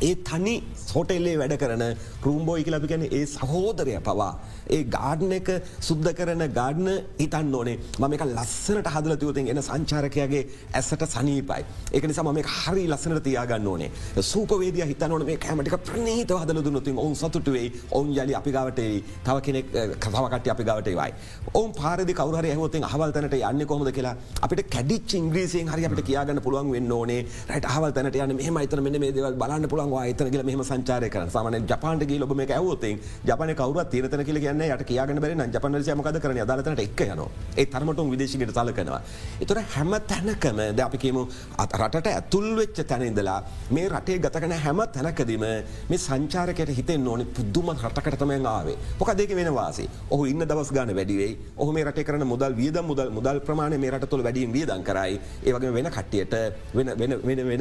ඒ තනි සොටෙල්ලේ වැඩ කරන රූම්බෝයි කියලපි ගැන ඒ සහෝදරය පවා. ඒ ගාඩන එක සුද්ද කරන ගාඩන හිතන්න ඕනේ මම එක ලස්සනට හදල තියවතින් එන සංචාරකයාගේ ඇසට සනීපයි. ඒක නිසා මේ හරි ලස්සනට තියාගන්න ඕනේ. සූපවේදිය හිතන ඕන මේ කෑමටික ප්‍රනීත හදල දුන්නතින් ඔවුන් සතුටුවේ ඔවුන් යලි අපි ගවටේ තව කෙනෙක් කසාවකට අපි ගවටේවයි. ඔවුන් පාරදි කවර හවතින් හවල්තනට යන්න කොමද කියලා අපිට කැඩිච් ඉංග්‍රීසියෙන් හරි අපිට කියගන්න පුළුවන් වෙන්න ඕනේ රට හවල්තනට යන මෙහම අතන මෙ මේ දෙවල් බලන්න පුළුවන් අතන කියල මෙහම සංචාරය කරන සාමන ජපාන්ට ගී ලොබ මේ ඇවෝතින් ජපන කවර තීරතන කියල කියන්න යට කියගෙන බැරි ජපන සයමකද කරන අදාලතනට එක් යන ඒ තරමටුම් විදේශිකට සලකනවා. එතුර හැම තැනකම ද අපිකම අත රටට ඇතුල් වෙච්ච තැනඉදලා මේ රටේ ගතකන හැම තැනකදීම මේ සංචාරකයට හිතෙන් ඕනි පුද්දුම රටකටතමය ආවේ. පොක දෙක වෙන වාසේ? ඔහු ඉන්න දවස් ගාන වැඩිවේ ඔහු මේ රට කරන මුදල් වියද මුදල් මුදල් ප්‍රමාණ මේ රට තුළ වැඩියම් වියදන් කරයි. ඒවගේ වෙන කට්ටියට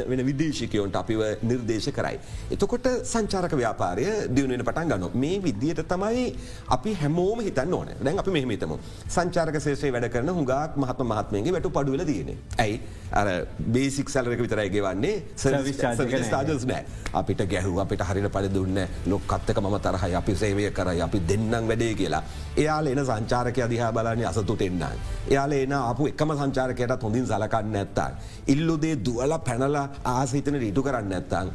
වෙන විදේශිකයොන්ට අපිව නිර්දේශ කරයි. එතකොට සංචාරක ව්‍යාපාරය දියුණුවෙන පටන් ගන්න මේ විදියට තමයි අපි හැමෝම හිතන්න ඕන. දැන් අපි මෙහමතම සංචාරක සේෂේ වැඩ කරන හුඟක් මහත්ම මහත්මයගේ වැටු පඩුවල තියෙන ඇයි? අර බේසික් සැලරක විතරයිගේ වන්නේ ස්ටාජස් නෑ. අපිට ගැහුව අපිට හරිට පල දුන්න ලොක්කත්තක ම තරහයි අපි සේවය කරයි අපි දෙන්නම් වැඩේ කියලා. එයාල එන සංචාරකය දිහා බලන්නේ අසතුට එන්න. එයාල එන අප එකම සංචාරකයට හොඳින් සලකන්න ඇත්තා. ඉල්ලුදේ දුවල පැනලා ආසිතන රීටු කරන්න ඇත්තන්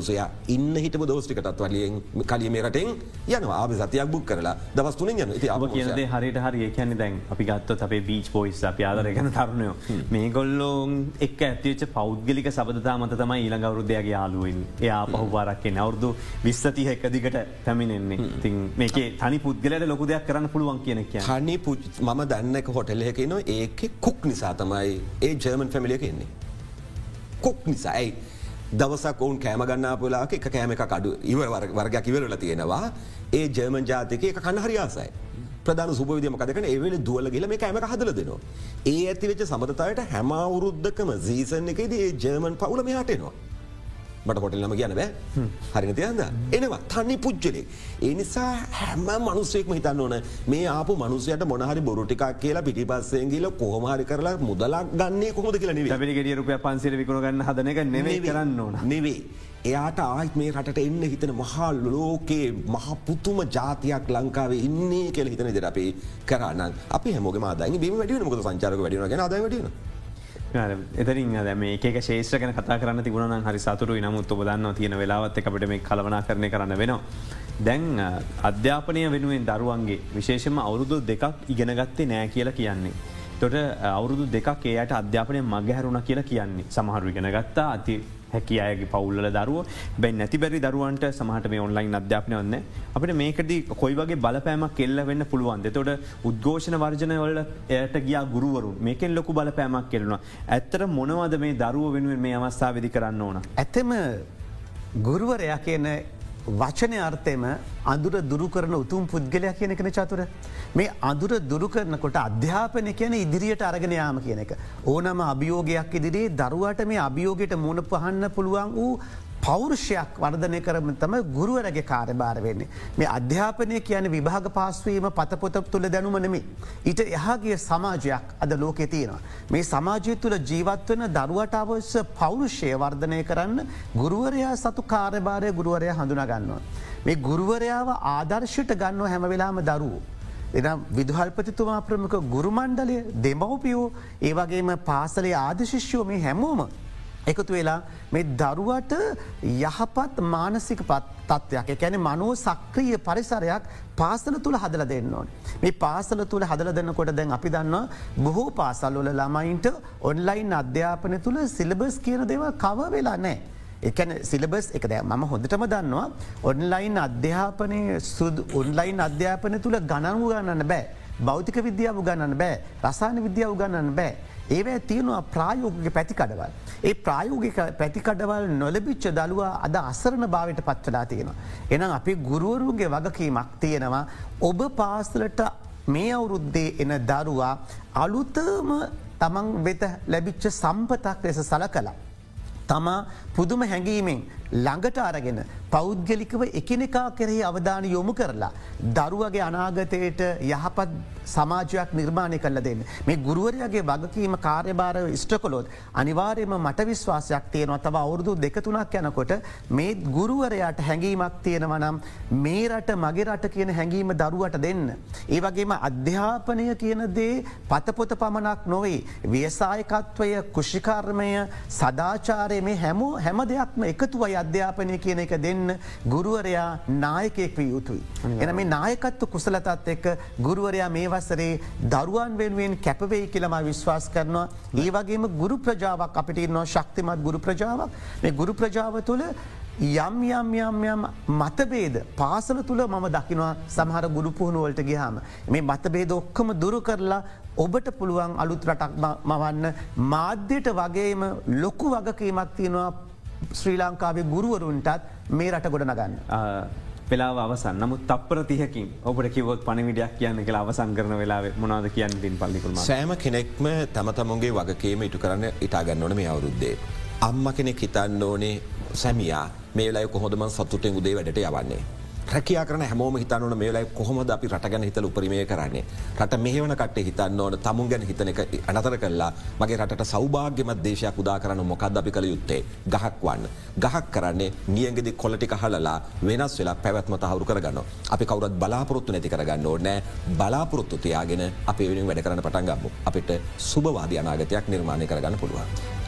අරමනුසයා ඉන්න හිටපු දෝස්ටිකටත් වලියෙන් කලිය මේරටෙන් යන ආප සතියක් බුක් කරලා දවස් තුනෙන් යන ති අප කියනදේ හරිට හරි කියන්න දැන් අපි ගත්ත අපේ බීච් පොයිස් අප ආදරගන තරුණයෝ. මේ ගොල්ලෝන් එක් ඇතිවච පෞද්ගලික සබදතා මත තමයි ඊළඟ අවරුද්ධයගේ යාලුවෙන් එයා පහුවාරක්කෙන් අවුරදු විස්සතිය එක දිගට පැමිණෙන්නේ. තින් මේකේ තනි පුද්ගලට ලොකු දෙයක් කරන්න පුළුවන් කියන කිය හනි මම දන්නක හොටෙල්ලක න ඒක කුක් නිසා තමයි ඒ ජර්මන් ෆැමිලිය එන්නේ. කුක් නිසායි දවසක් ඔවුන් කෑම ගන්නාපුලාක එක කෑම එක කඩු ඉවර වර්ගයක් ඉවරල තියෙනවා ඒ ජර්මන් ජාතික එක කන්න හරියාසයි. ප්‍රධාන සුපවිදම කදකන ඒවෙල දුවල ගල මේ කෑම හදල දෙනවා. ඒ ඇතිවෙච්ච සමතතාවට හැමවුරුද්ධකම සීසන් එකද ඒ ජර්මන් පවුල මෙහටෙනවා. මට හොටල් නම කියන බෑ. හරින තියන්ද එනවා. තනි පුද්ජලෙක්. ඒ නිසා හැම මනුස්සෙක්ම හිතන්න ඕන මේ ආපු මනුසයට මොනහරි බොරුටිකක් කියලා පිටිපස්සෙන් ගිල කොහමහරි කරලා මුදලක් ගන්නේ කොහොද කියලා නිව රුපය පන්සිර විකුණගන්න හදනක නෙවේ කරන්න ඕන. නෙවේ. එයාට ආයිත් මේ රට එන්න හිතන මහා ලෝකයේ මහ පුතුම ජාතියක් ලංකාවේ ඉන්නේ කෙල හිතන දෙර අපේ කරන්න අප හැමෝක මාදයි බීම වැඩියන මොක සංචාරක වැඩියන ගෙන අද වැඩියන එතරින් අද මේ ඒක ශේෂ්‍රකන කතා කරන්න තිබුණන හරි සතුරු නමුත් ඔබදන්න තියෙන වෙලාවත් අපට මේ කලවනා කරණය කරන්න වෙනවා. දැන් අධ්‍යාපනය වෙනුවෙන් දරුවන්ගේ විශේෂම අවුරුදු දෙකක් ඉගෙනගත්තේ නෑ කියලා කියන්නේ. තොට අවුරුදු දෙකක් ඒයට අධ්‍යාපනය මගහැරුණ කියලා කියන්නේ සමහරු ඉගෙන ගත්තා අති හැකි අයගේ පවුල්ල දරුව බැයි නැති බැරි දරුවන්ට සමහට මේ ඔන්ලයින් අධ්‍යාපනය වන්න අපට මේකද කොයි වගේ බලපෑමක් කෙල්ල වෙන්න පුළුවන් තොට උද්ඝෝෂණ වර්ජනය වල එයට ගියා ගුරුවරු මේකෙන් ලොකු බලපෑමක් කෙරෙනවා. ඇත්තර මොනවද මේ දරුව වෙනුවෙන් මේ අවස්ථා විදි කරන්න ඕන. ඇතම ගුරුවරයා කියන වචනය අර්ථයම අඳුර දුරු කරන උතුම් පුද්ගලයක් කියන එකන චතුර. මේ අඳුර දුරු කරනකොට අධ්‍යාපනය කියන ඉදිරියට අරගෙන යාම කියන එක. ඕනම අභියෝගයක් ඉදිරියේ දරුවට මේ අභියෝගයට මුණ පහන්න පුළුවන් වූ පෞරුෂයක් වර්ධනය කරම තම ගුරුවරගේ කාරභාර වෙන්නේ. මේ අධ්‍යාපනය කියන විභාග පාස්වීම පතපොත තුළ දැනුමනමි. ඊට එහාගේ සමාජයක් අද ලෝකෙ තියෙනවා. මේ සමාජය තුළ ජීවත්වන දරුවට අවශ්‍ය පෞරුෂය වර්ධනය කරන්න ගුරුවරයා සතු කාරභාරය ගුරුවරය හඳුනගන්නවා. මේ ගුරුවරයාව ආදර්ශයට ගන්න හැම වෙලාම දරුවෝ. එනම් විදුහල්පතිතුමා ප්‍රමක ගුරුමණ්ඩලය දෙමවපියෝ ඒවගේම පාසලේ ආදශිෂ්‍යෝ මේ හැමෝම එකතු වෙලා මේ දරුවට යහපත් මානසික තත්ත්වයක් එකැන මනෝ සක්‍රිය පරිසරයක් පාසල තුළ හදල දෙන්න ඕන. මේ පාසල තුළ හදල දෙන්නකොට දැන් අපි දන්න බොහෝ පාසල්වල ළමයින්ට ඔන්ලයින් අධ්‍යාපනය තුළ සිලබස් කියන දෙව කව වෙලා නෑ. එකන සිලබස් එක දැ ම හොඳටම දන්නවා ඔන්ලයින් අධ්‍යාපනය සුදු ඔන්ලයින් අධ්‍යාපනය තුළ ගණනු ගන්නන්න බෑ. භෞතික විද්‍යාව ගන්නන්න බෑ රසාන විද්‍යාව ගන්නන්න බෑ. ඒවැ තියෙනවා ප්‍රායෝගික පැතිකඩවල්. ඒ ප්‍රායෝගික පැතිකඩවල් නොලබිච්ච දළුවා අද අසරණ භාවට පත්වලා තියෙනවා. එනම් අපි ගුරුවරුන්ගේ වගකීමක් තියෙනවා ඔබ පාසලට මේ අවුරුද්දේ එන දරුවා අලුතම තමන් වෙත ලැබිච්ච සම්පතක් ලෙස සල කලා. තමා පුදුම හැඟීමෙන් ළඟට අරගෙන පෞද්ගලිකව එකනෙකා කෙරෙහි අවධාන යොමු කරලා. දරුවගේ අනාගතයට යහපත් සමාජයක් නිර්මාණය කල්ල දෙන්න. මේ ගුරුවරයාගේ වගකීම කාර්යභාර ස්ටකොලොත් අනිවාර්යම මට විශ්වාසයක් තියෙනවා තව අවුරුදු දෙකතුනක් යනකොට මේ ගුරුවරයාට හැඟීමක් තියෙනවනම් මේ රට මගේ රට කියන හැඟීම දරුවට දෙන්න. ඒ වගේම අධ්‍යාපනය කියන දේ පතපොත පමණක් නොවේ. ව්‍යසායකත්වය කුෂිකර්මය සදාචාරය මේ හැමෝ හැම දෙයක්ම එකතුවයි අධ්‍යාපනය කියන එක දෙන්න ගුරුවරයා නායකෙක් වී යුතුයි. එන මේ නායකත්ව කුසලතත් එක්ක ගුරුවරයා මේ වසරේ දරුවන් වෙනුවෙන් කැපවෙයි කියලම විශ්වාස් කරනවා. ඒ වගේම ගුරු ප්‍රජාවක් අපිට ඉන්නවා ශක්තිමත් ගුරු ප්‍රජාවක් මේ ගුරු ප්‍රජාව තුළ යම් යම් යම් යම් මතබේද පාසල තුළ මම දකිනවා සමහර ගුරු පුහුණුවලට ගියාම. මේ මතබේද ඔක්කම දුරු කරලා ඔබට පුළුවන් අලුත් රටක් මවන්න මාධ්‍යයට වගේම ලොකු වගකීමක් තියෙනවා ශ්‍රී ලංකාවේ ගුරුවරුන්ටත් මේ රට ගොඩ නගන්න. පෙලා අවසන් නමුත් තප්පර තියකින් ඔබට කිවොත් පණවිඩයක් කියන්න කියලා අවසං කරන වෙලා මොනාද කියන්න පින් පල්ලිකුම සෑම කෙනෙක්ම තම තමන්ගේ වගකේම ඉටු කරන්න ඉතාගන්නවන මේ අවුරුද්දේ. අම්ම කෙනෙක් හිතන්න ඕනේ සැමියා මේ ලයි කොහොදම සතුටෙන් උදේ වැඩට යවන්නේ. රැකයා කරන හැමෝම හිතන්නවන මේලයි කොහොමද අපි රට ගැන හිතල උපරිමය කරන්නේ. රට මෙහවන කටේ හිතන්න ඕන තමුන් ගැන හිතන එක අනතර කල්ලා මගේ රට සෞභාග්‍යමත් දේශයක් උදා කරන්න මොකක්ද අපි කළ යුත්තේ ගහක් වන්න. ගහක් කරන්නේ නියගෙදි කොලටික හලලා වෙනස් වෙලා පැවැත්ම තහවරු කරගන්න. අපි කවරත් බලාපොරොත්තු නැති කරගන්න ඕනෑ බලාපොරොත්තු තියාගෙන අප වෙනින් වැඩ කරන්න පටන්ගම්මු අපිට සුභවාද අනාගතයක් නිර්මාණය කරගන්න පුළුවන්.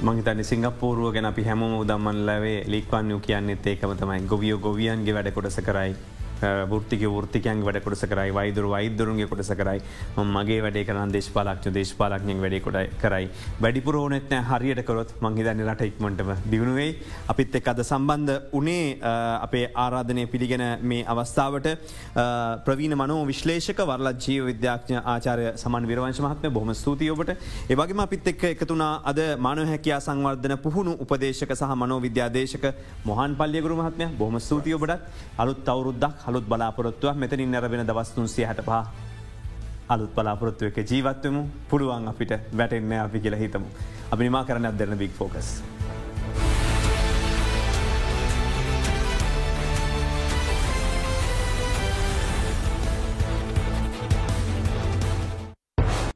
මහිතන සිංගපූරුව ගැන අපි හැම උදම්මන් ලැවේ ලික්වන්නු කියන්නෙත් ඒකම තමයි. ගොවියෝ ගොවියන්ගේ වැඩ කොටස කරයි. ෘතික ෘතිකයන් වැඩ කොටස කරයි වයිදුර වෛදරුන්ගේ කොටස කරයි මගේ වැඩේ කරන දේශපාලක්ෂ දේශපාලක්ඥෙන් වැඩේ කරයි. වැඩිපුරෝනෙත්න හරියට කරොත් මංහිදන්න රට ඉක්මටම දියුණුවේ අපිත් එක් අද සම්බන්ධ උනේ අපේ ආරාධනය පිළිගෙන මේ අවස්ථාවට ප්‍රවීණ මනෝ විශ්ලේෂක වරල ජීව විද්‍යාඥ ආචාරය සමන් විරවංශ මහත්ම බොහම ස්තුතියෝබට ඒවගේම අපිත් එක්ක එකතුනා අද මානව හැකයා සංවර්ධන පුහුණු උපදේශක සහ මනෝ විද්‍යාදේශක මොහන් පල්ලියගුරු මහත්මය. බොහම ස්තුතියෝබට අලුත් අවුරුද්දක් අලුත් බලාපොරොත්තුවක් මෙතනින් නැරබෙන දවස්තුන්සිය හට පහ අලුත් බලාපොරොත්තුව එක ජීවත්වමු පුළුවන් අපිට වැටෙන්න අපි කියලා හිතමු. අපි නිමා කරන්න අදරන බික් ෆෝකස්.